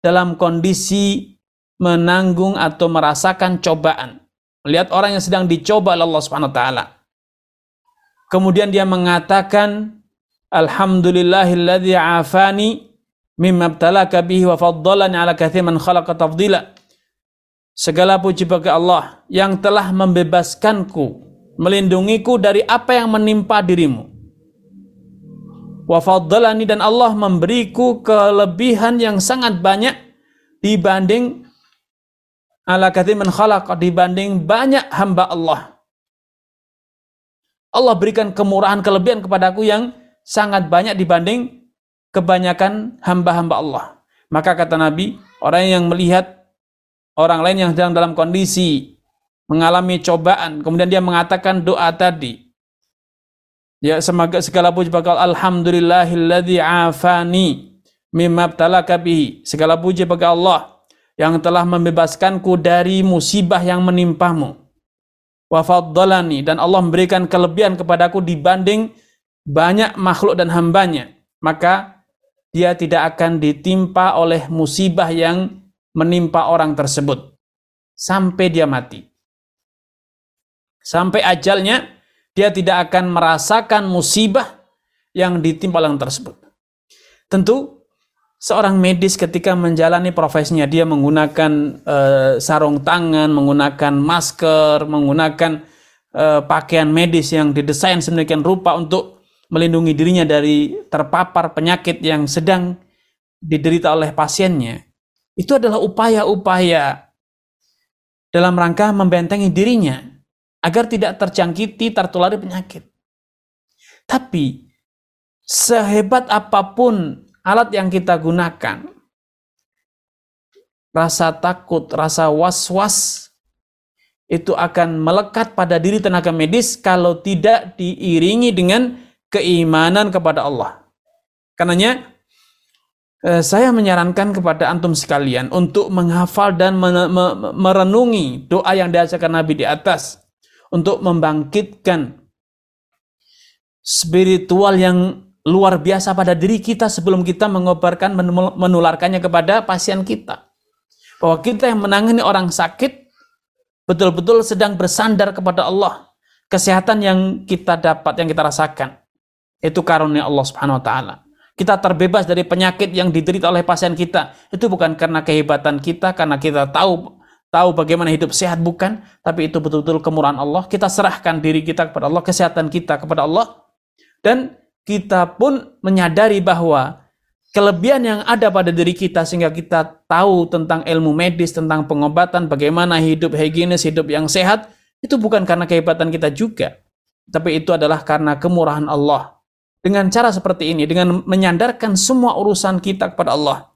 dalam kondisi menanggung atau merasakan cobaan. melihat orang yang sedang dicoba oleh Allah Subhanahu wa taala. Kemudian dia mengatakan Alhamdulillahilladzi afani mimma ibtalaka bihi wa faddalani ala katsir man khalaqa tafdila. Segala puji bagi Allah yang telah membebaskanku, melindungiku dari apa yang menimpa dirimu. Wa faddalani dan Allah memberiku kelebihan yang sangat banyak dibanding ala katsir man khalaqa dibanding banyak hamba Allah. Allah berikan kemurahan kelebihan kepadaku yang sangat banyak dibanding kebanyakan hamba-hamba Allah. Maka kata Nabi, orang yang melihat orang lain yang sedang dalam kondisi mengalami cobaan, kemudian dia mengatakan doa tadi. Ya, semoga segala puji bagi Alhamdulillahilladzi afani mimma bihi. Segala puji bagi Allah yang telah membebaskanku dari musibah yang menimpamu wa faddalani dan Allah memberikan kelebihan kepadaku dibanding banyak makhluk dan hambanya maka dia tidak akan ditimpa oleh musibah yang menimpa orang tersebut. Sampai dia mati. Sampai ajalnya dia tidak akan merasakan musibah yang ditimpa orang tersebut. Tentu seorang medis ketika menjalani profesinya dia menggunakan uh, sarung tangan, menggunakan masker, menggunakan uh, pakaian medis yang didesain sedemikian rupa untuk melindungi dirinya dari terpapar penyakit yang sedang diderita oleh pasiennya. Itu adalah upaya-upaya dalam rangka membentengi dirinya agar tidak terjangkiti tertulari penyakit. Tapi sehebat apa pun alat yang kita gunakan, rasa takut, rasa was-was, itu akan melekat pada diri tenaga medis kalau tidak diiringi dengan keimanan kepada Allah. Karenanya, eh, saya menyarankan kepada antum sekalian untuk menghafal dan merenungi doa yang diajarkan Nabi di atas untuk membangkitkan spiritual yang luar biasa pada diri kita sebelum kita mengobarkan menularkannya kepada pasien kita. Bahwa kita yang menangani orang sakit betul-betul sedang bersandar kepada Allah. Kesehatan yang kita dapat, yang kita rasakan itu karunia Allah Subhanahu wa taala. Kita terbebas dari penyakit yang diderita oleh pasien kita. Itu bukan karena kehebatan kita, karena kita tahu tahu bagaimana hidup sehat bukan, tapi itu betul-betul kemurahan Allah. Kita serahkan diri kita kepada Allah, kesehatan kita kepada Allah dan kita pun menyadari bahwa kelebihan yang ada pada diri kita sehingga kita tahu tentang ilmu medis, tentang pengobatan, bagaimana hidup higienis, hidup yang sehat, itu bukan karena kehebatan kita juga. Tapi itu adalah karena kemurahan Allah. Dengan cara seperti ini, dengan menyandarkan semua urusan kita kepada Allah.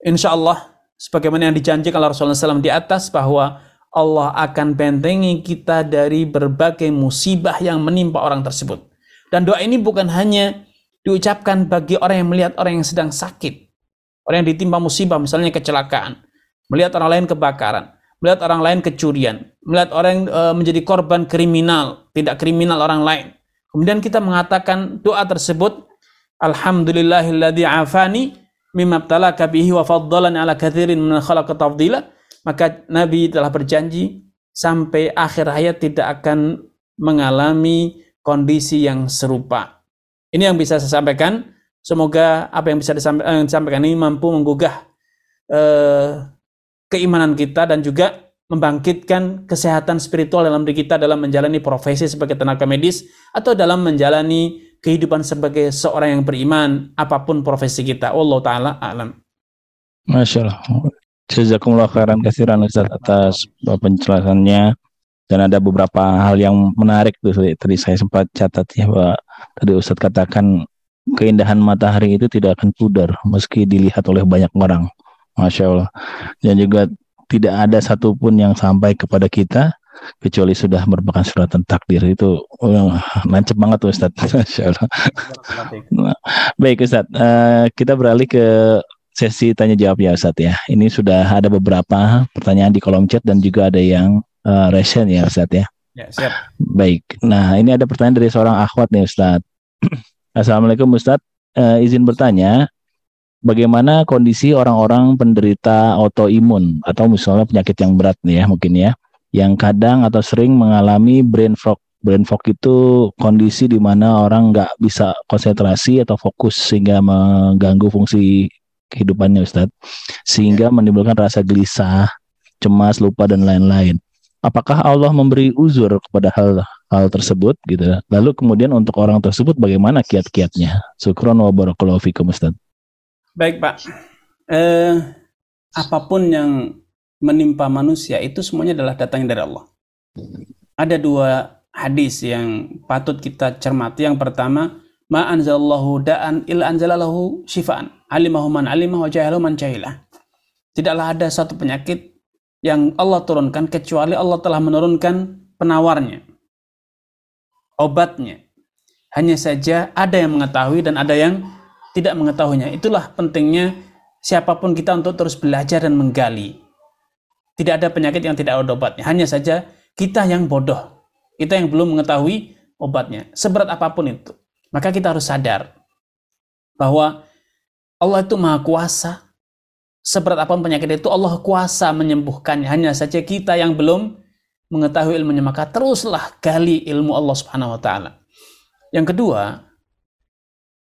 Insya Allah, sebagaimana yang dijanjikan oleh Rasulullah SAW di atas bahwa Allah akan bentengi kita dari berbagai musibah yang menimpa orang tersebut. Dan doa ini bukan hanya diucapkan bagi orang yang melihat orang yang sedang sakit. Orang yang ditimpa musibah, misalnya kecelakaan. Melihat orang lain kebakaran. Melihat orang lain kecurian. Melihat orang yang e, menjadi korban kriminal. Tidak kriminal orang lain. Kemudian kita mengatakan doa tersebut. Alhamdulillahilladzi afani mimma btalaka bihi wa faddalan ala kathirin min khalaqa tafdila. Maka Nabi telah berjanji sampai akhir hayat tidak akan mengalami kondisi yang serupa. Ini yang bisa saya sampaikan. Semoga apa yang bisa eh, disampaikan ini mampu menggugah eh, keimanan kita dan juga membangkitkan kesehatan spiritual dalam diri kita dalam menjalani profesi sebagai tenaga medis atau dalam menjalani kehidupan sebagai seorang yang beriman apa pun profesi kita. Allah taala alam. Masya Allah. Jazakumullah khairan kasiran Ustaz atas penjelasannya dan ada beberapa hal yang menarik tuh tadi saya sempat catat ya bahwa tadi Ustadz katakan keindahan matahari itu tidak akan pudar meski dilihat oleh banyak orang Masya Allah dan juga tidak ada satupun yang sampai kepada kita kecuali sudah merupakan suratan takdir itu oh, lancep banget tuh Allah nah, baik Ustadz uh, kita beralih ke sesi tanya jawab ya Ustadz ya ini sudah ada beberapa pertanyaan di kolom chat dan juga ada yang uh, resen ya Ustadz ya. Ya, siap. Baik. Nah, ini ada pertanyaan dari seorang akhwat nih Ustadz. Assalamualaikum Ustadz. Uh, izin bertanya, bagaimana kondisi orang-orang penderita autoimun atau misalnya penyakit yang berat nih ya mungkin ya yang kadang atau sering mengalami brain fog. Brain fog itu kondisi di mana orang nggak bisa konsentrasi atau fokus sehingga mengganggu fungsi kehidupannya Ustadz. Sehingga menimbulkan rasa gelisah, cemas, lupa dan lain-lain. Apakah Allah memberi uzur kepada hal hal tersebut gitu? Lalu kemudian untuk orang tersebut bagaimana kiat-kiatnya? Syukron wa barakallahu fikum Ustadz. Baik Pak, eh, apa pun yang menimpa manusia itu semuanya adalah datangnya dari Allah. Ada dua hadis yang patut kita cermati. Yang pertama, ma anzalallahu da'an il anzalalahu shifaan. Alimahu man alimah wa jahilahu man jahilah. Tidaklah ada satu penyakit yang Allah turunkan kecuali Allah telah menurunkan penawarnya. Obatnya. Hanya saja ada yang mengetahui dan ada yang tidak mengetahuinya. Itulah pentingnya siapa pun kita untuk terus belajar dan menggali. Tidak ada penyakit yang tidak ada obatnya. Hanya saja kita yang bodoh. Kita yang belum mengetahui obatnya. Seberat apa pun itu. Maka kita harus sadar bahwa Allah itu maha kuasa. Seberat apa pun penyakit itu Allah kuasa menyembuhkannya. Hanya saja kita yang belum mengetahui ilmunya. Maka teruslah gali ilmu Allah subhanahu wa ta'ala. Yang kedua,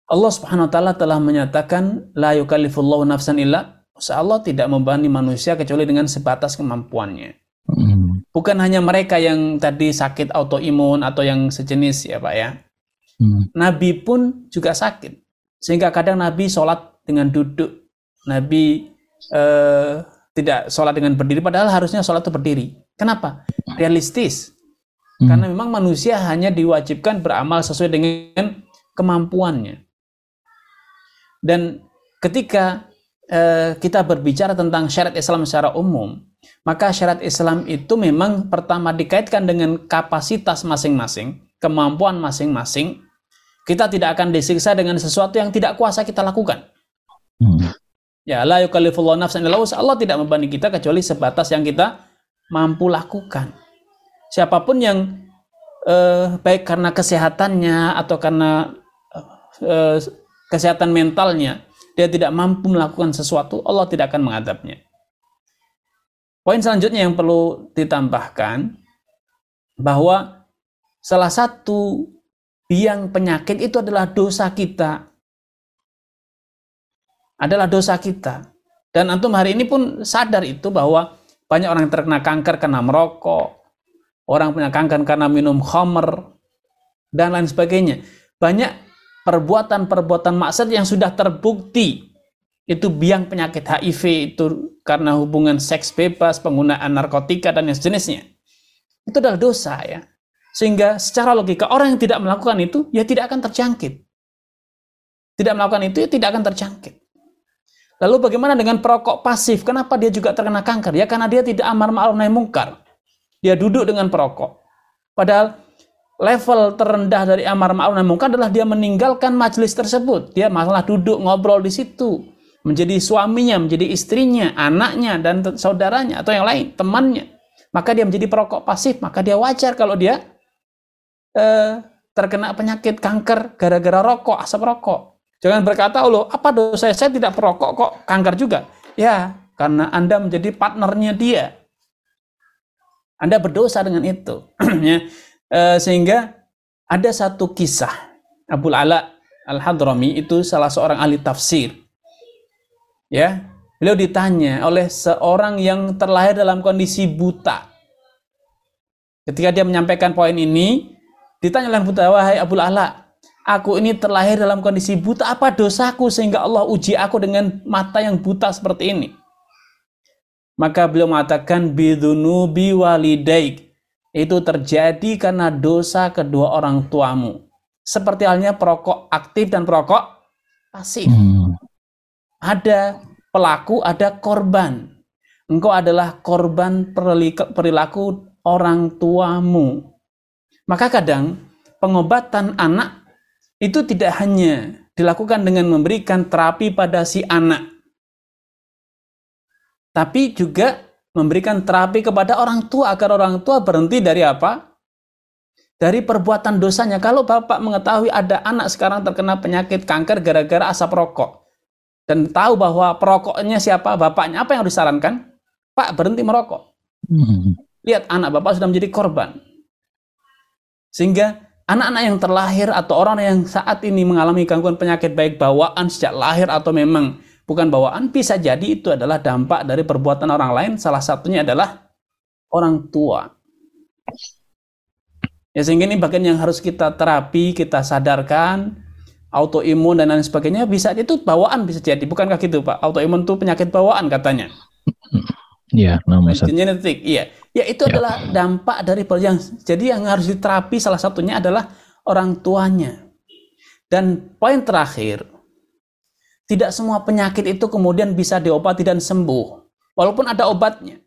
Allah subhanahu wa ta'ala telah menyatakan la yukallifullahu nafsan illa Allah tidak membebani manusia kecuali dengan sebatas kemampuannya. Hmm. Bukan hanya mereka yang tadi sakit autoimun atau yang sejenis ya Pak ya. Hmm. Nabi pun juga sakit. Sehingga kadang Nabi sholat dengan duduk. Nabi eh, tidak sholat dengan berdiri, padahal harusnya sholat itu berdiri. Kenapa? Realistis. Hmm. Karena memang manusia hanya diwajibkan beramal sesuai dengan kemampuannya. Dan ketika Eh, kita berbicara tentang syariat Islam secara umum, maka syariat Islam itu memang pertama dikaitkan dengan kapasitas masing-masing, kemampuan masing-masing. Kita tidak akan disiksa dengan sesuatu yang tidak kuasa kita lakukan. Hmm. Ya, la yukallifullahu nafsan illa Allah tidak membebani kita kecuali sebatas yang kita mampu lakukan. Siapa pun yang eh, baik karena kesehatannya atau karena eh, kesehatan mentalnya dia tidak mampu melakukan sesuatu, Allah tidak akan mengadabnya. Poin selanjutnya yang perlu ditambahkan bahwa salah satu biang penyakit itu adalah dosa kita. Adalah dosa kita. Dan antum hari ini pun sadar itu bahwa banyak orang yang terkena kanker karena merokok, orang punya kanker karena minum khamer, dan lain sebagainya. Banyak perbuatan-perbuatan maksiat yang sudah terbukti itu biang penyakit HIV itu karena hubungan seks bebas, penggunaan narkotika dan yang sejenisnya. Itu adalah dosa ya. Sehingga secara logika orang yang tidak melakukan itu ya tidak akan terjangkit. Tidak melakukan itu ya tidak akan terjangkit. Lalu bagaimana dengan perokok pasif? Kenapa dia juga terkena kanker? Ya karena dia tidak amar ma'ruf nahi mungkar. Dia duduk dengan perokok. Padahal level terendah dari amar ma'ruf nahi munkar adalah dia meninggalkan majelis tersebut. Dia masalah duduk ngobrol di situ, menjadi suaminya, menjadi istrinya, anaknya dan saudaranya atau yang lain, temannya. Maka dia menjadi perokok pasif, maka dia wajar kalau dia eh, terkena penyakit kanker gara-gara rokok, asap rokok. Jangan berkata, "Oh, apa dosa saya tidak perokok kok kanker juga?" Ya, karena Anda menjadi partnernya dia. Anda berdosa dengan itu. ya. Eh, sehingga ada satu kisah Abu Ala Al-Hadrami itu salah seorang ahli tafsir. Ya, beliau ditanya oleh seorang yang terlahir dalam kondisi buta. Ketika dia menyampaikan poin ini, ditanya oleh buta, wahai Abu Ala, aku ini terlahir dalam kondisi buta, apa dosaku sehingga Allah uji aku dengan mata yang buta seperti ini? Maka beliau mengatakan bidunubi walidaik itu terjadi karena dosa kedua orang tuamu. Seperti halnya perokok aktif dan perokok pasif. Hmm. Ada pelaku, ada korban. Engkau adalah korban perilaku orang tuamu. Maka kadang pengobatan anak itu tidak hanya dilakukan dengan memberikan terapi pada si anak, tapi juga memberikan terapi kepada orang tua agar orang tua berhenti dari apa? Dari perbuatan dosanya. Kalau Bapak mengetahui ada anak sekarang terkena penyakit kanker gara-gara asap rokok dan tahu bahwa perokoknya siapa, bapaknya, apa yang harus disarankan? Pak, berhenti merokok. Lihat anak bapak sudah menjadi korban. Sehingga anak-anak yang terlahir atau orang yang saat ini mengalami gangguan penyakit baik bawaan sejak lahir atau memang bukan bawaan bisa jadi itu adalah dampak dari perbuatan orang lain. Salah satunya adalah orang tua. Ya sehingga ini bagian yang harus kita terapi kita sadarkan. Autoimun dan lain sebagainya bisa itu bawaan bisa jadi. Bukankah gitu pak? Autoimun itu penyakit bawaan katanya. Iya, nama Ustaz. genetik iya. Ya itu Ya. adalah dampak dari yang jadi yang harus diterapi salah satunya adalah orang tuanya. Dan poin terakhir tidak semua penyakit itu kemudian bisa diobati dan sembuh walaupun ada obatnya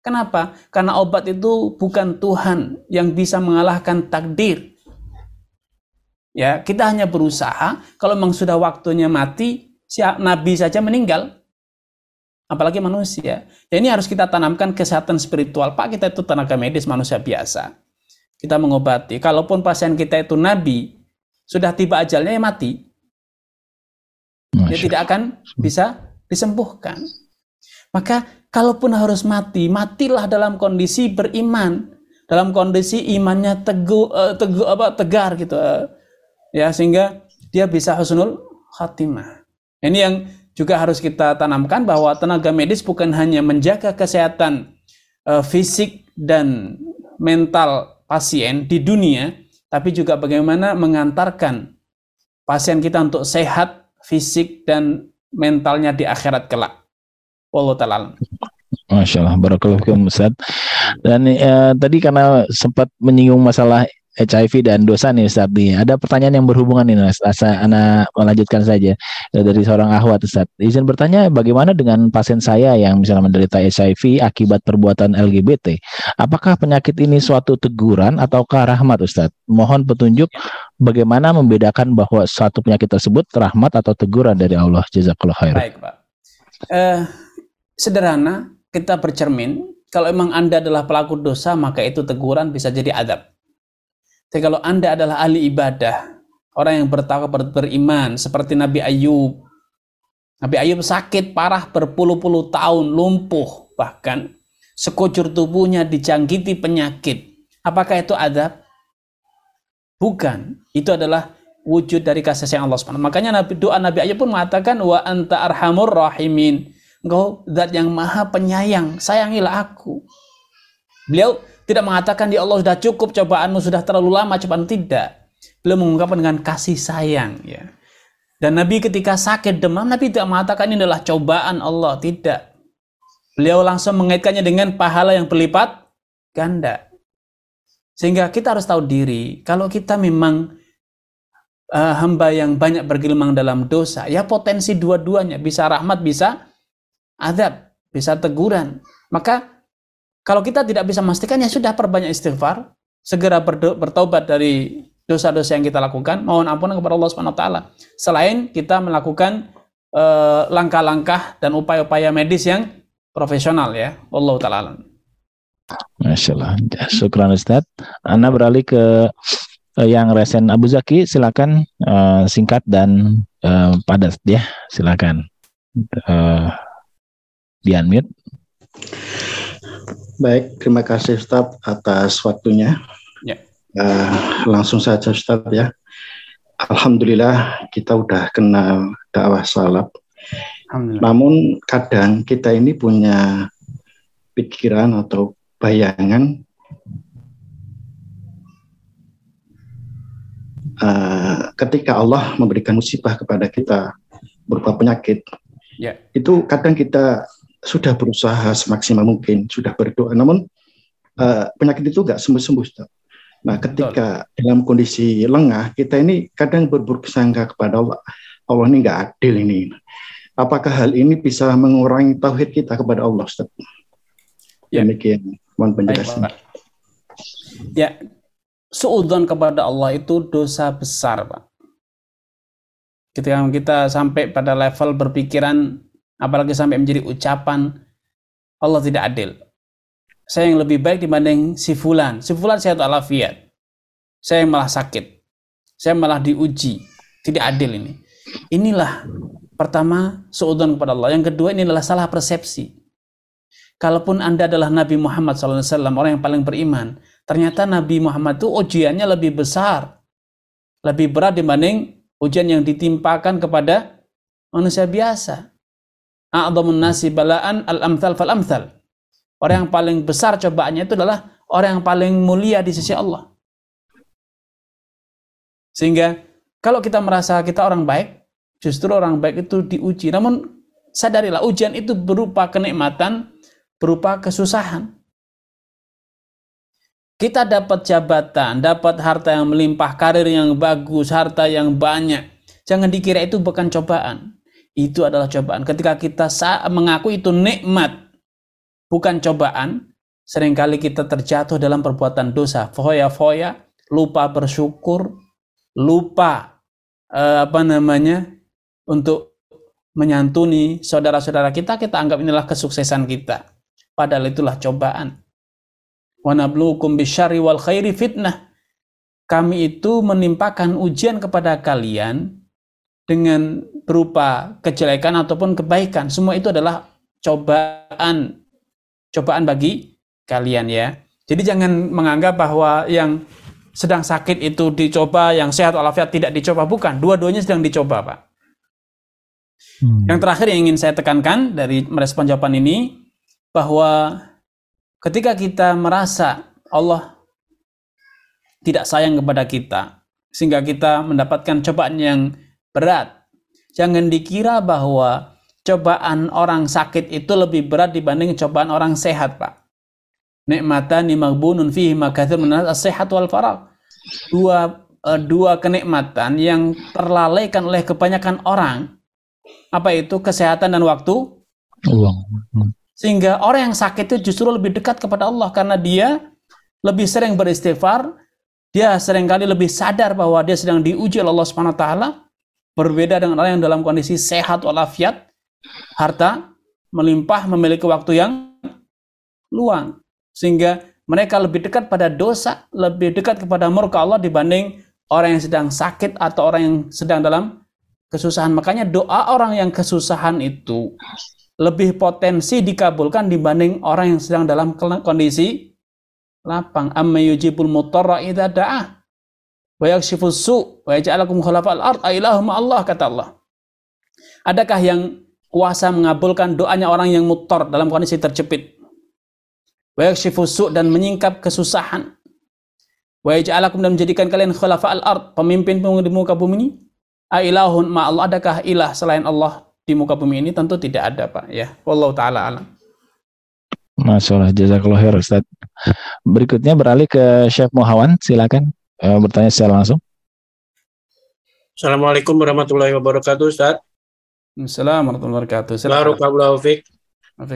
kenapa karena obat itu bukan Tuhan yang bisa mengalahkan takdir ya kita hanya berusaha kalau memang sudah waktunya mati siap nabi saja meninggal apalagi manusia. Ya ini harus kita tanamkan kesehatan spiritual. Pak, kita itu tenaga medis manusia biasa. Kita mengobati. Kalaupun pasien kita itu nabi, sudah tiba ajalnya ya mati. Dia tidak akan bisa disembuhkan. Maka kalaupun harus mati, matilah dalam kondisi beriman, dalam kondisi imannya teguh, eh, teguh apa tegar gitu, eh. ya sehingga dia bisa husnul khatimah. Ini yang juga harus kita tanamkan bahwa tenaga medis bukan hanya menjaga kesehatan eh, fisik dan mental pasien di dunia, tapi juga bagaimana mengantarkan pasien kita untuk sehat fisik dan mentalnya di akhirat kelak. Wallahu ta'ala. Masya Allah, barakallahu Ustaz. Dan eh, tadi karena sempat menyinggung masalah HIV dan dosa nih Ustaz nih. Ada pertanyaan yang berhubungan nih Mas. Asa Ana melanjutkan saja dari seorang ahwat Ustaz. Izin bertanya bagaimana dengan pasien saya yang misalnya menderita HIV akibat perbuatan LGBT? Apakah penyakit ini suatu teguran ataukah rahmat Ustaz? Mohon petunjuk bagaimana membedakan bahwa suatu penyakit tersebut rahmat atau teguran dari Allah. Jazakallah khair. Baik, Pak. Eh, sederhana, kita bercermin, kalau emang Anda adalah pelaku dosa, maka itu teguran bisa jadi adab. Tapi kalau Anda adalah ahli ibadah, orang yang bertakwa ber- beriman, seperti Nabi Ayub. Nabi Ayub sakit parah berpuluh-puluh tahun, lumpuh, bahkan sekujur tubuhnya dijangkiti penyakit. Apakah itu adab? Bukan. Itu adalah wujud dari kasih sayang Allah SWT. Makanya Nabi, doa Nabi Ayub pun mengatakan wa anta arhamur rahimin. Engkau zat yang maha penyayang, sayangilah aku. Beliau tidak mengatakan ya Allah sudah cukup cobaanmu sudah terlalu lama cobaan tidak. Beliau mengungkapkan dengan kasih sayang ya. Dan Nabi ketika sakit demam Nabi tidak mengatakan ini adalah cobaan Allah, tidak. Beliau langsung mengaitkannya dengan pahala yang berlipat ganda. Sehingga kita harus tahu diri, kalau kita memang eh, hamba yang banyak bergelimang dalam dosa, ya potensi dua-duanya, bisa rahmat, bisa adab, bisa teguran. Maka kalau kita tidak bisa memastikan, ya sudah perbanyak istighfar, segera bertaubat dari dosa-dosa yang kita lakukan, mohon ampunan kepada Allah Subhanahu wa taala. Selain kita melakukan eh, langkah-langkah dan upaya-upaya medis yang profesional ya. Allah taala. Masya Allah. Syukran Ustaz. Anda beralih ke eh, yang resen Abu Zaki, silakan eh, singkat dan eh, padat ya, silakan. Eh, di unmute. Baik, terima kasih Ustaz atas waktunya. Ya. Eh, langsung saja Ustaz ya. Alhamdulillah kita udah kenal dakwah salaf. Namun kadang kita ini punya pikiran atau bayangan eh, ketika Allah memberikan musibah kepada kita berupa penyakit, Ya. itu kadang kita sudah berusaha semaksimal mungkin, sudah berdoa, namun eh, penyakit itu nggak sembuh-sembuh. Nah, ketika dalam kondisi lengah, kita ini kadang berburuk sangka kepada Allah. Allah ini nggak adil ini. Apakah hal ini bisa mengurangi tauhid kita kepada Allah, Ustaz? Ya. Demikian, mohon penjelasan. Ya, suudzon kepada Allah itu dosa besar, Pak. Ketika kita sampai pada level berpikiran, apalagi sampai menjadi ucapan, Allah tidak adil. Saya yang lebih baik dibanding si fulan. Si fulan sehat walafiat. Saya yang malah sakit. Saya malah diuji. Tidak adil ini. Inilah pertama suudzon kepada Allah. Yang kedua ini adalah salah persepsi. kalaupun Anda adalah Nabi Muhammad SAW, orang yang paling beriman, ternyata Nabi Muhammad itu ujiannya lebih besar, lebih berat dibanding ujian yang ditimpakan kepada manusia biasa. A'adhamun nasi bala'an al-amthal fal-amthal. Orang yang paling besar cobaannya itu adalah orang yang paling mulia di sisi Allah. Sehingga kalau kita merasa kita orang baik, justru orang baik itu diuji. Namun sadarilah ujian itu berupa kenikmatan, berupa kesusahan. Kita dapat jabatan, dapat harta yang melimpah, karir yang bagus, harta yang banyak. Jangan dikira itu bukan cobaan. Itu adalah cobaan. Ketika kita mengaku itu nikmat, bukan cobaan, sering kali kita terjatuh dalam perbuatan dosa. Foya-foya, lupa bersyukur, lupa eh, apa namanya untuk menyantuni saudara-saudara kita, kita anggap inilah kesuksesan kita. Padahal itulah cobaan. Wa wal khairi fitnah. Kami itu menimpakan ujian kepada kalian dengan berupa kejelekan ataupun kebaikan. Semua itu adalah cobaan cobaan bagi kalian ya. Jadi jangan menganggap bahwa yang sedang sakit itu dicoba, yang sehat walafiat tidak dicoba. Bukan, dua-duanya sedang dicoba, Pak. Hmm. Yang terakhir yang ingin saya tekankan dari merespon jawaban ini, bahwa Ketika kita merasa Allah tidak sayang kepada kita, sehingga kita mendapatkan cobaan yang berat, jangan dikira bahwa cobaan orang sakit itu lebih berat dibanding cobaan orang sehat, Pak. Nikmatani maghbunun fihi makathir min as-sehat wal farag. Dua uh, dua kenikmatan yang terlalaikan oleh kebanyakan orang. Apa itu kesehatan dan waktu? Sehingga orang yang sakit itu justru lebih dekat kepada Allah karena dia lebih sering beristighfar, dia sering kali lebih sadar bahwa dia sedang diuji oleh Allah Subhanahu wa taala. Berbeda dengan orang yang dalam kondisi sehat walafiat, harta melimpah, memiliki waktu yang luang. Sehingga mereka lebih dekat pada dosa, lebih dekat kepada murka Allah dibanding orang yang sedang sakit atau orang yang sedang dalam kesusahan. Makanya doa orang yang kesusahan itu lebih potensi dikabulkan dibanding orang yang sedang dalam kondisi lapang. Amma yujibul mutarra idza da'ah wa yakshifus su wa yaj'alakum khalafal ard ailahum Allah kata Allah. Adakah yang kuasa mengabulkan doanya orang yang mutor dalam kondisi terjepit? Wa yakshifus su dan menyingkap kesusahan. Wa yaj'alakum dan menjadikan kalian khalafal ard, pemimpin di muka bumi ini? Ailahun ma Allah adakah ilah selain Allah di muka bumi ini tentu tidak ada Pak ya. Wallahu taala alam. Masya Allah, jazakallah khair Ustaz. Berikutnya beralih ke Syekh Muhawan, silakan uh, bertanya secara langsung. Assalamualaikum warahmatullahi wabarakatuh Ustaz. Assalamualaikum warahmatullahi wabarakatuh. Barakallahu fiik.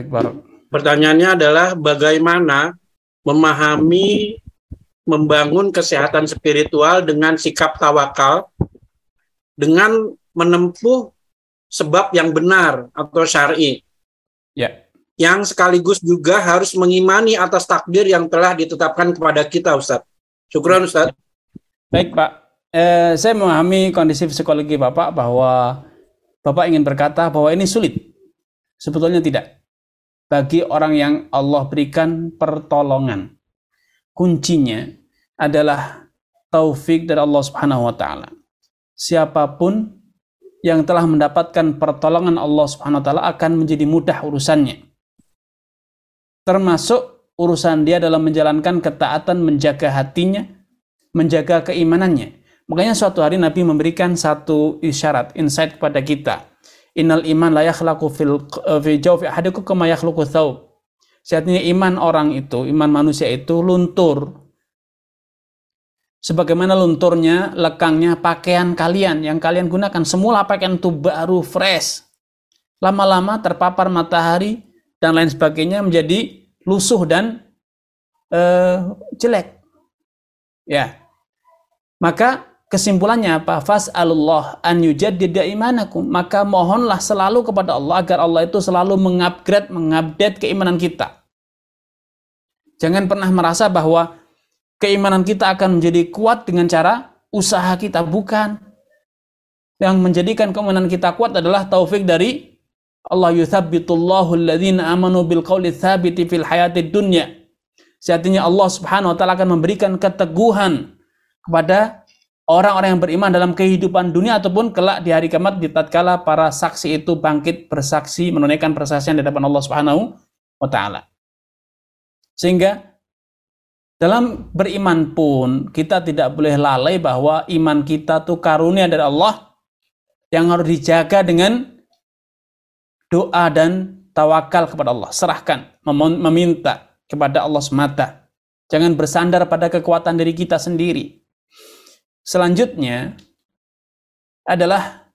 barok. Pertanyaannya adalah bagaimana memahami membangun kesehatan spiritual dengan sikap tawakal dengan menempuh sebab yang benar atau syar'i. Ya. Yang sekaligus juga harus mengimani atas takdir yang telah ditetapkan kepada kita, Ustaz. Syukran, Ustaz. Baik, Pak. Eh, saya memahami kondisi psikologi Bapak bahwa Bapak ingin berkata bahwa ini sulit. Sebetulnya tidak. Bagi orang yang Allah berikan pertolongan. Kuncinya adalah taufik dari Allah Subhanahu wa taala. Siapa pun yang telah mendapatkan pertolongan Allah Subhanahu wa taala akan menjadi mudah urusannya. Termasuk urusan dia dalam menjalankan ketaatan, menjaga hatinya, menjaga keimanannya. Makanya suatu hari Nabi memberikan satu isyarat, insight kepada kita. Innal iman la yakhlaqu fil fi jawfi ahadikum kama yakhluqu thawb. Sejatinya iman orang itu, iman manusia itu luntur sebagaimana lunturnya, lekangnya pakaian kalian yang kalian gunakan. Semula pakaian itu baru fresh. Lama-lama terpapar matahari dan lain sebagainya menjadi lusuh dan uh, jelek. Ya. Maka kesimpulannya apa? Fas'alullah an yujaddida imanakum. Maka mohonlah selalu kepada Allah agar Allah itu selalu mengupgrade, mengupdate keimanan kita. Jangan pernah merasa bahwa keimanan kita akan menjadi kuat dengan cara usaha kita bukan. Yang menjadikan keimanan kita kuat adalah taufik dari Allah yuthabbitullahu alladhina amanu bil thabiti fil hayati dunya. Sejatinya Allah Subhanahu wa taala akan memberikan keteguhan kepada orang-orang yang beriman dalam kehidupan dunia ataupun kelak di hari kiamat di tatkala para saksi itu bangkit bersaksi menunaikan persaksian di hadapan Allah Subhanahu wa taala. Sehingga dalam beriman pun kita tidak boleh lalai bahwa iman kita tuh karunia dari Allah yang harus dijaga dengan doa dan tawakal kepada Allah. Serahkan, meminta kepada Allah semata. Jangan bersandar pada kekuatan diri kita sendiri. Selanjutnya adalah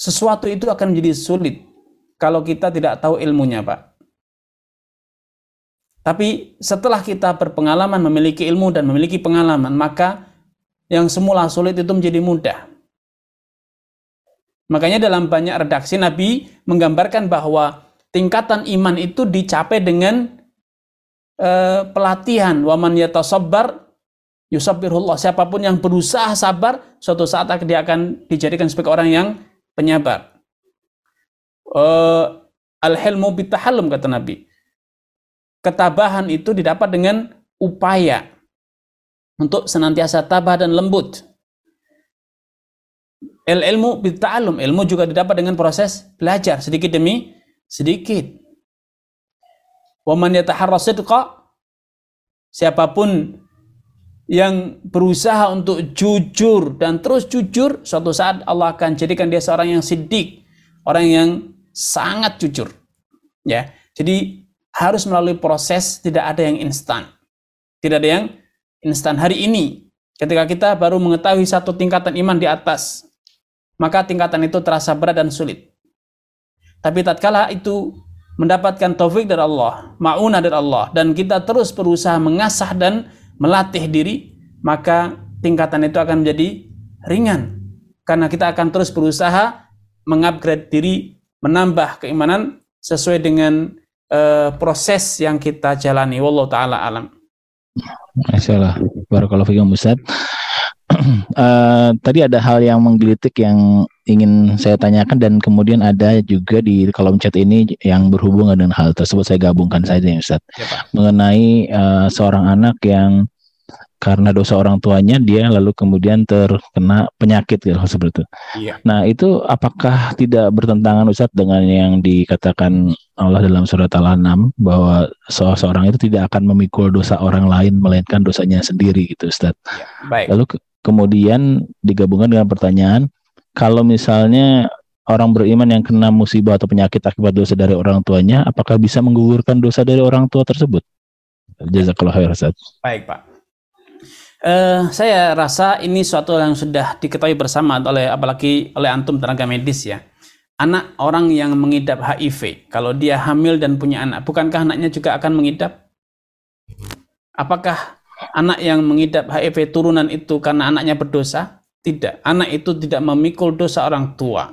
sesuatu itu akan menjadi sulit kalau kita tidak tahu ilmunya, Pak. Tapi setelah kita berpengalaman, memiliki ilmu dan memiliki pengalaman, maka yang semula sulit itu menjadi mudah. Makanya dalam banyak redaksi Nabi menggambarkan bahwa tingkatan iman itu dicapai dengan uh, pelatihan. Waman yatasabbar yusabbirullah. Siapa pun yang berusaha sabar, suatu saat dia akan dijadikan sebagai orang yang penyabar. Uh, Al-hilmu bitahallum kata Nabi ketabahan itu didapat dengan upaya untuk senantiasa tabah dan lembut. El ilmu bita'alum, ilmu juga didapat dengan proses belajar sedikit demi sedikit. Wa man yataharra sidqa siapa pun yang berusaha untuk jujur dan terus jujur, suatu saat Allah akan jadikan dia seorang yang sidik, orang yang sangat jujur. Ya. Jadi harus melalui proses, tidak ada yang instan. Tidak ada yang instan. Hari ini, ketika kita baru mengetahui satu tingkatan iman di atas, maka tingkatan itu terasa berat dan sulit. Tapi tatkala itu mendapatkan taufik dari Allah, ma'una dari Allah, dan kita terus berusaha mengasah dan melatih diri, maka tingkatan itu akan menjadi ringan. Karena kita akan terus berusaha mengupgrade diri, menambah keimanan sesuai dengan uh, proses yang kita jalani. Wallahu taala alam. Masya Allah. Barakallahu fikum Ustaz. uh, tadi ada hal yang menggelitik yang ingin saya tanyakan dan kemudian ada juga di kolom chat ini yang berhubungan dengan hal tersebut saya gabungkan saja ya Ustaz. Ya, Mengenai uh, seorang anak yang karena dosa orang tuanya dia lalu kemudian terkena penyakit gitu seperti itu. Iya. Nah, itu apakah tidak bertentangan Ustaz dengan yang dikatakan Allah dalam surat Al-An'am bahwa seorang itu tidak akan memikul dosa orang lain melainkan dosanya sendiri gitu Ustaz. Ya, baik. Lalu ke kemudian digabungkan dengan pertanyaan kalau misalnya orang beriman yang kena musibah atau penyakit akibat dosa dari orang tuanya apakah bisa menggugurkan dosa dari orang tua tersebut? Jazakallah khair Ustaz. Baik, Pak. Uh, saya rasa ini suatu yang sudah diketahui bersama oleh apalagi oleh antum tenaga medis ya. Anak orang yang mengidap HIV, kalau dia hamil dan punya anak, bukankah anaknya juga akan mengidap? Apakah anak yang mengidap HIV turunan itu karena anaknya berdosa? Tidak. Anak itu tidak memikul dosa orang tua,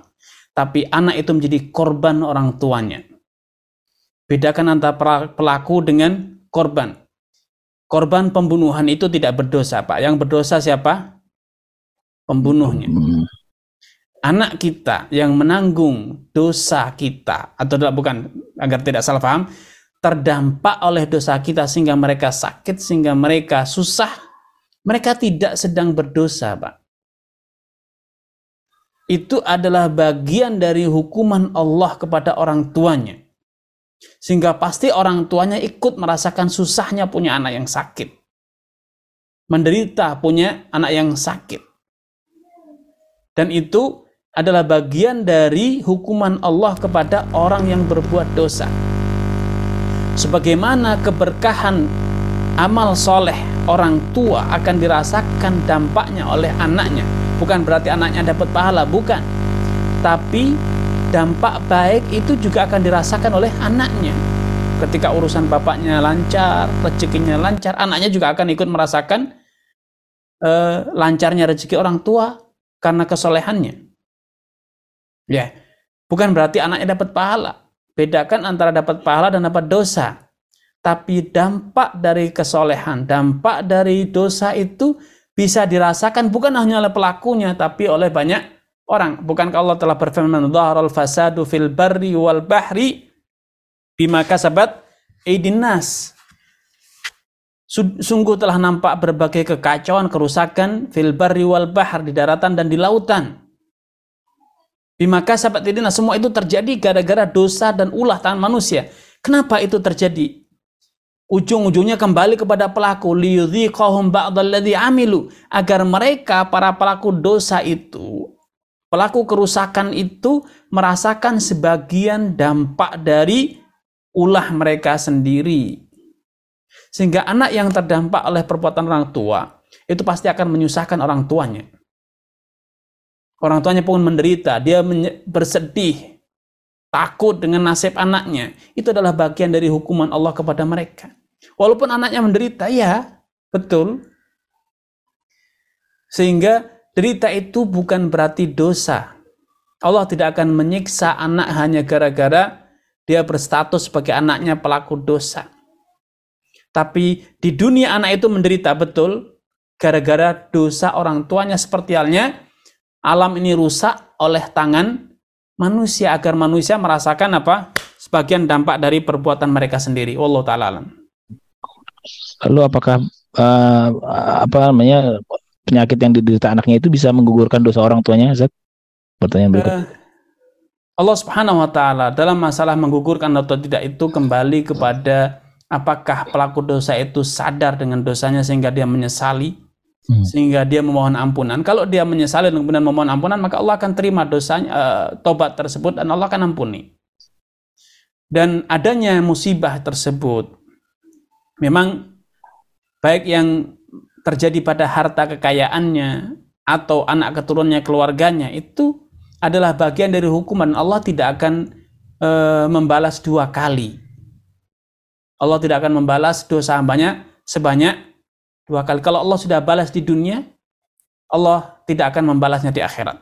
tapi anak itu menjadi korban orang tuanya. Bedakan antara pelaku dengan korban korban pembunuhan itu tidak berdosa, Pak. Yang berdosa siapa? Pembunuhnya. Hmm. Anak kita yang menanggung dosa kita atau tidak bukan agar tidak salah paham, terdampak oleh dosa kita sehingga mereka sakit, sehingga mereka susah, mereka tidak sedang berdosa, Pak. Itu adalah bagian dari hukuman Allah kepada orang tuanya. Sehingga pasti orang tuanya ikut merasakan susahnya punya anak yang sakit. Menderita punya anak yang sakit. Dan itu adalah bagian dari hukuman Allah kepada orang yang berbuat dosa. Sebagaimana keberkahan amal soleh orang tua akan dirasakan dampaknya oleh anaknya. Bukan berarti anaknya dapat pahala, bukan. Tapi dampak baik itu juga akan dirasakan oleh anaknya. Ketika urusan bapaknya lancar, rezekinya lancar, anaknya juga akan ikut merasakan uh, lancarnya rezeki orang tua karena kesolehannya. Ya, bukan berarti anaknya dapat pahala. Bedakan antara dapat pahala dan dapat dosa. Tapi dampak dari kesolehan, dampak dari dosa itu bisa dirasakan bukan hanya oleh pelakunya, tapi oleh banyak orang. Bukankah Allah telah berfirman, "Dhaharal fasadu fil barri wal bahri bima kasabat aydin nas." Su- Sungguh telah nampak berbagai kekacauan, kerusakan fil barri wal bahr di daratan dan di lautan. Bima kasabat aydin nas. Semua itu terjadi gara-gara dosa dan ulah tangan manusia. Kenapa itu terjadi? Ujung-ujungnya kembali kepada pelaku liyudhiqahum amilu agar mereka para pelaku dosa itu pelaku kerusakan itu merasakan sebagian dampak dari ulah mereka sendiri. Sehingga anak yang terdampak oleh perbuatan orang tua itu pasti akan menyusahkan orang tuanya. Orang tuanya pun menderita, dia bersedih, takut dengan nasib anaknya. Itu adalah bagian dari hukuman Allah kepada mereka. Walaupun anaknya menderita, ya, betul. Sehingga derita itu bukan berarti dosa. Allah tidak akan menyiksa anak hanya gara-gara dia berstatus sebagai anaknya pelaku dosa. Tapi di dunia anak itu menderita betul gara-gara dosa orang tuanya seperti halnya alam ini rusak oleh tangan manusia agar manusia merasakan apa? sebagian dampak dari perbuatan mereka sendiri. Wallahu taala alam. Lalu apakah eh, apa namanya penyakit yang diderita anaknya itu bisa menggugurkan dosa orang tuanya, Zat? Pertanyaan berikut. Eh, Allah Subhanahu wa taala dalam masalah menggugurkan atau tidak itu kembali kepada apakah pelaku dosa itu sadar dengan dosanya sehingga dia menyesali Hmm. sehingga dia memohon ampunan. Kalau dia menyesali dan kemudian memohon ampunan, maka Allah akan terima dosanya eh, tobat tersebut dan Allah akan ampuni. Dan adanya musibah tersebut memang baik yang terjadi pada harta kekayaannya atau anak keturunannya keluarganya itu adalah bagian dari hukuman Allah tidak akan eh, membalas dua kali. Allah tidak akan membalas dosa hambanya sebanyak dua kali. Kalau Allah sudah balas di dunia, Allah tidak akan membalasnya di akhirat.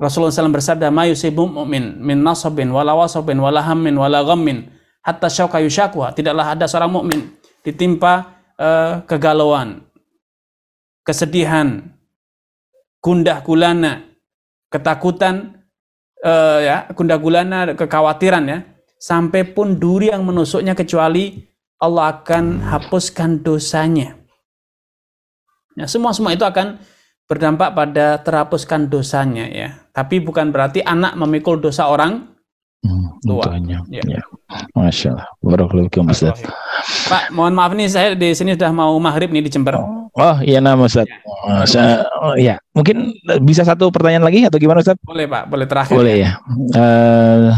Rasulullah SAW bersabda, "Ma mu'min min nasabin wala wasabin wala hammin wala ghammin hatta syauka yushakwa." Tidaklah ada seorang mukmin ditimpa eh, kegalauan, kesedihan, gundah gulana, ketakutan, eh, ya, gundah gulana, kekhawatiran ya, sampai pun duri yang menusuknya kecuali Allah akan hapuskan dosanya. Ya, semua semua itu akan berdampak pada terhapuskan dosanya ya. Tapi bukan berarti anak memikul dosa orang Hmm, tua. tuanya. Ya. Ya. Masya Allah. Barakallahu Ustaz. Pak, mohon maaf nih saya di sini sudah mau maghrib nih di Jember. Oh iya nama Ustaz. Oh, saya- oh, ya mungkin bisa satu pertanyaan lagi atau gimana Ustaz? Boleh Pak, boleh terakhir. Boleh ya. Eh,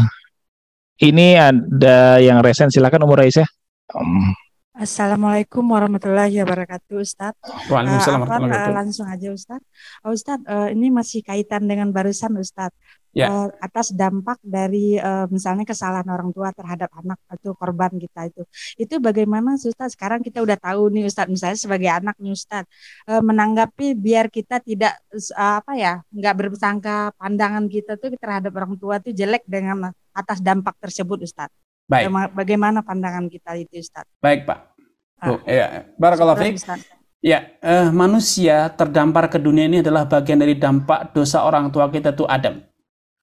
ini ada yang resen silakan umur Aisyah. Um, Assalamualaikum warahmatullahi wabarakatuh, Ustadz. Waalaikumsalam Eh, apa, warahmatullahi eh, wabarakatuh. langsung aja, Ustadz. Oh, Ustadz, eh, ini masih kaitan dengan barusan, Ustadz. Ya. Eh, atas dampak dari eh, misalnya kesalahan orang tua terhadap anak atau korban kita itu. Itu bagaimana, Ustadz? Sekarang kita udah tahu nih, Ustadz, misalnya sebagai anak nih, Ustadz, eh, menanggapi biar kita tidak eh, apa ya, nggak bersangka pandangan kita tuh terhadap orang tua tuh jelek dengan atas dampak tersebut, Ustadz. Baik, Bagaimana- pandangan kita itu, Ustadz? baik Pak. Ah. Bu, ya, barakallahu fiik. Ya, eh, manusia terdampar ke dunia ini adalah bagian dari dampak dosa orang tua kita itu Adam.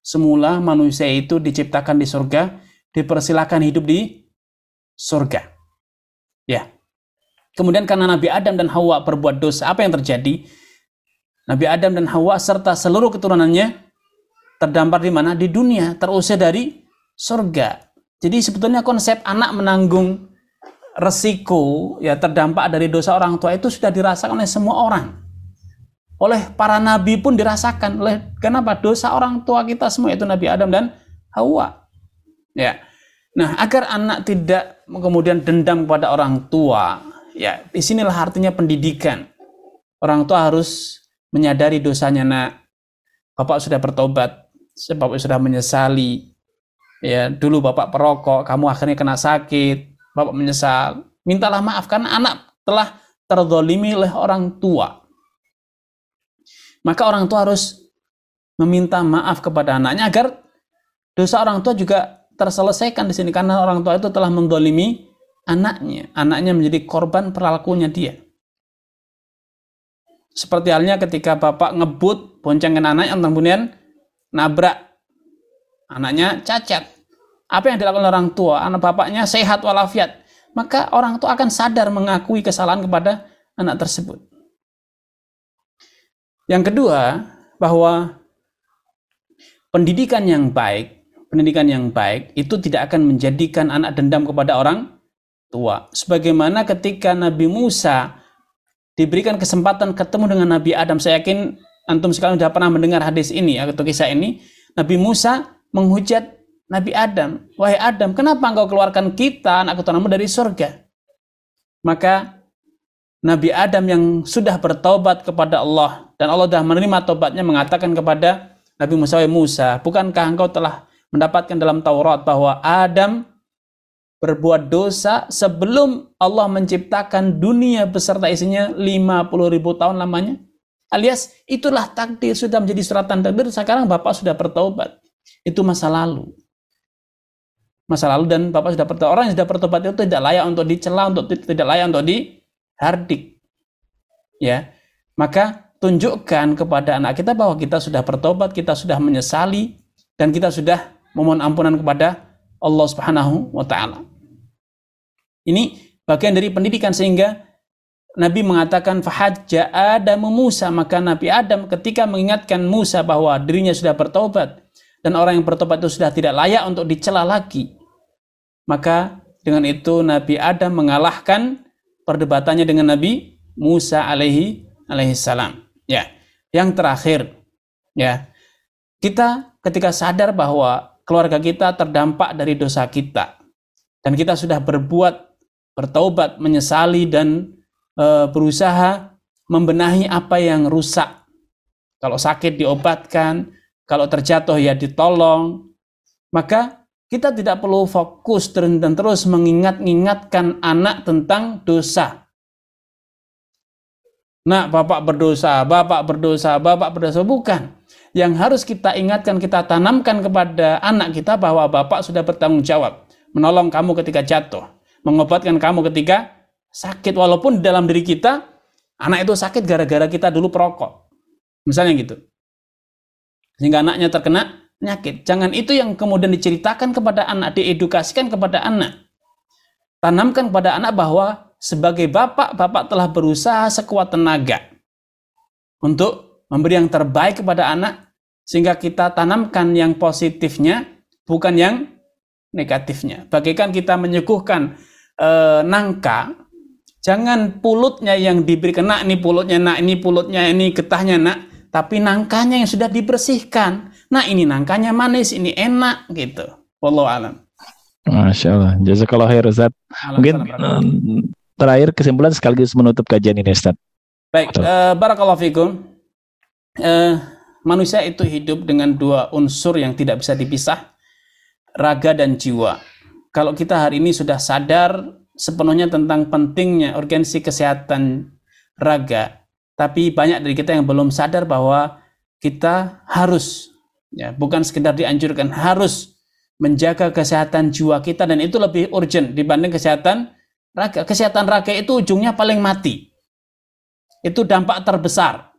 Semula manusia itu diciptakan di surga, dipersilakan hidup di surga. Ya. Kemudian karena Nabi Adam dan Hawa berbuat dosa, apa yang terjadi? Nabi Adam dan Hawa serta seluruh keturunannya terdampar di mana? Di dunia, terusir dari surga. Jadi sebetulnya konsep anak menanggung resiko ya terdampak dari dosa orang tua itu sudah dirasakan oleh semua orang. Oleh para nabi pun dirasakan oleh kenapa dosa orang tua kita semua itu Nabi Adam dan Hawa. Ya. Nah, agar anak tidak kemudian dendam kepada orang tua, ya di sinilah artinya pendidikan. Orang tua harus menyadari dosanya, nak. Bapak sudah bertobat, Bapak sudah menyesali. Ya, dulu Bapak perokok, kamu akhirnya kena sakit, Bapak menyesal. Mintalah maaf karena anak telah terzolimi oleh orang tua. Maka orang tua harus meminta maaf kepada anaknya agar dosa orang tua juga terselesaikan di sini karena orang tua itu telah mendolimi anaknya. Anaknya menjadi korban perilakunya dia. Seperti halnya ketika bapak ngebut boncengkan anaknya kemudian nabrak anaknya cacat. Apa yang dilakukan orang tua? Anak bapaknya sehat walafiat. Maka orang tua akan sadar mengakui kesalahan kepada anak tersebut. Yang kedua, bahwa pendidikan yang baik, pendidikan yang baik itu tidak akan menjadikan anak dendam kepada orang tua. Sebagaimana ketika Nabi Musa diberikan kesempatan ketemu dengan Nabi Adam, saya yakin antum sekalian sudah pernah mendengar hadis ini atau kisah ini. Nabi Musa menghujat Nabi Adam, wahai Adam, kenapa engkau keluarkan kita anak keturunanmu dari surga? Maka Nabi Adam yang sudah bertobat kepada Allah dan Allah sudah menerima tobatnya mengatakan kepada Nabi Musa, Musa, bukankah engkau telah mendapatkan dalam Taurat bahwa Adam berbuat dosa sebelum Allah menciptakan dunia beserta isinya 50 ribu tahun lamanya? Alias itulah takdir sudah menjadi suratan takdir. Sekarang Bapak sudah bertobat. Itu masa lalu. Masa lalu dan Bapak sudah bertobat. Orang yang sudah bertobat itu tidak layak untuk dicela, untuk tidak layak untuk di hardik. Ya. Maka tunjukkan kepada anak kita bahwa kita sudah bertobat, kita sudah menyesali dan kita sudah memohon ampunan kepada Allah Subhanahu wa taala. Ini bagian dari pendidikan sehingga Nabi mengatakan fahajja Adam Musa maka Nabi Adam ketika mengingatkan Musa bahwa dirinya sudah bertobat dan orang yang bertobat itu sudah tidak layak untuk dicela lagi. Maka dengan itu Nabi Adam mengalahkan perdebatannya dengan Nabi Musa alaihi alaihi salam. Ya. Yang terakhir, ya. Kita ketika sadar bahwa keluarga kita terdampak dari dosa kita dan kita sudah berbuat bertaubat, menyesali dan e, berusaha membenahi apa yang rusak. Kalau sakit diobatkan, kalau terjatuh ya ditolong. Maka kita tidak perlu fokus dan terus mengingat-ingatkan anak tentang dosa. Nah, bapak berdosa, bapak berdosa, bapak berdosa. Bukan. Yang harus kita ingatkan, kita tanamkan kepada anak kita bahwa bapak sudah bertanggung jawab. Menolong kamu ketika jatuh. Mengobatkan kamu ketika sakit. Walaupun dalam diri kita, anak itu sakit gara-gara kita dulu perokok. Misalnya gitu. Sehingga anaknya terkena penyakit. Jangan itu yang kemudian diceritakan kepada anak, diedukasikan kepada anak. Tanamkan kepada anak bahwa sebagai bapak, bapak telah berusaha sekuat tenaga untuk memberi yang terbaik kepada anak sehingga kita tanamkan yang positifnya bukan yang negatifnya. Bagaikan kita menyuguhkan e, nangka, jangan pulutnya yang diberikan, nak ini pulutnya, nak ini pulutnya, ini getahnya, nak, tapi nangkanya yang sudah dibersihkan. Nah ini nangkanya manis, ini enak gitu. Wallahu alam. Masya Allah. Jazakallah khair Ustaz. Mungkin terakhir kesimpulan sekaligus menutup kajian ini Ustaz. Baik, uh, barakallahu fikum. Uh, manusia itu hidup dengan dua unsur yang tidak bisa dipisah, raga dan jiwa. Kalau kita hari ini sudah sadar sepenuhnya tentang pentingnya urgensi kesehatan raga, tapi banyak dari kita yang belum sadar bahwa kita harus ya bukan sekedar dianjurkan harus menjaga kesehatan jiwa kita dan itu lebih urgent dibanding kesehatan raga. Kesehatan raga itu ujungnya paling mati. Itu dampak terbesar.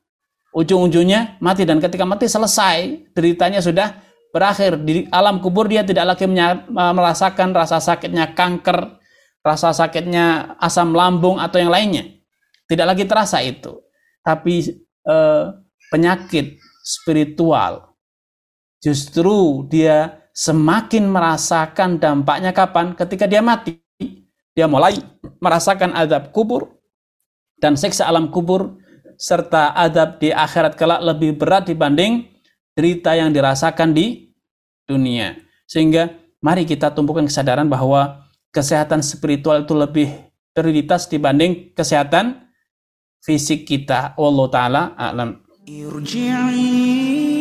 Ujung-ujungnya mati dan ketika mati selesai, deritanya sudah berakhir di alam kubur dia tidak lagi merasakan rasa sakitnya kanker, rasa sakitnya asam lambung atau yang lainnya. Tidak lagi terasa itu. Tapi eh, penyakit spiritual justru dia semakin merasakan dampaknya kapan? Ketika dia mati dia mulai merasakan azab kubur dan siksa alam kubur serta azab di akhirat kelak lebih berat dibanding derita yang dirasakan di dunia. Sehingga mari kita tumpukan kesadaran bahwa kesehatan spiritual itu lebih prioritas dibanding kesehatan fisik kita. Allah taala alam. Irji'i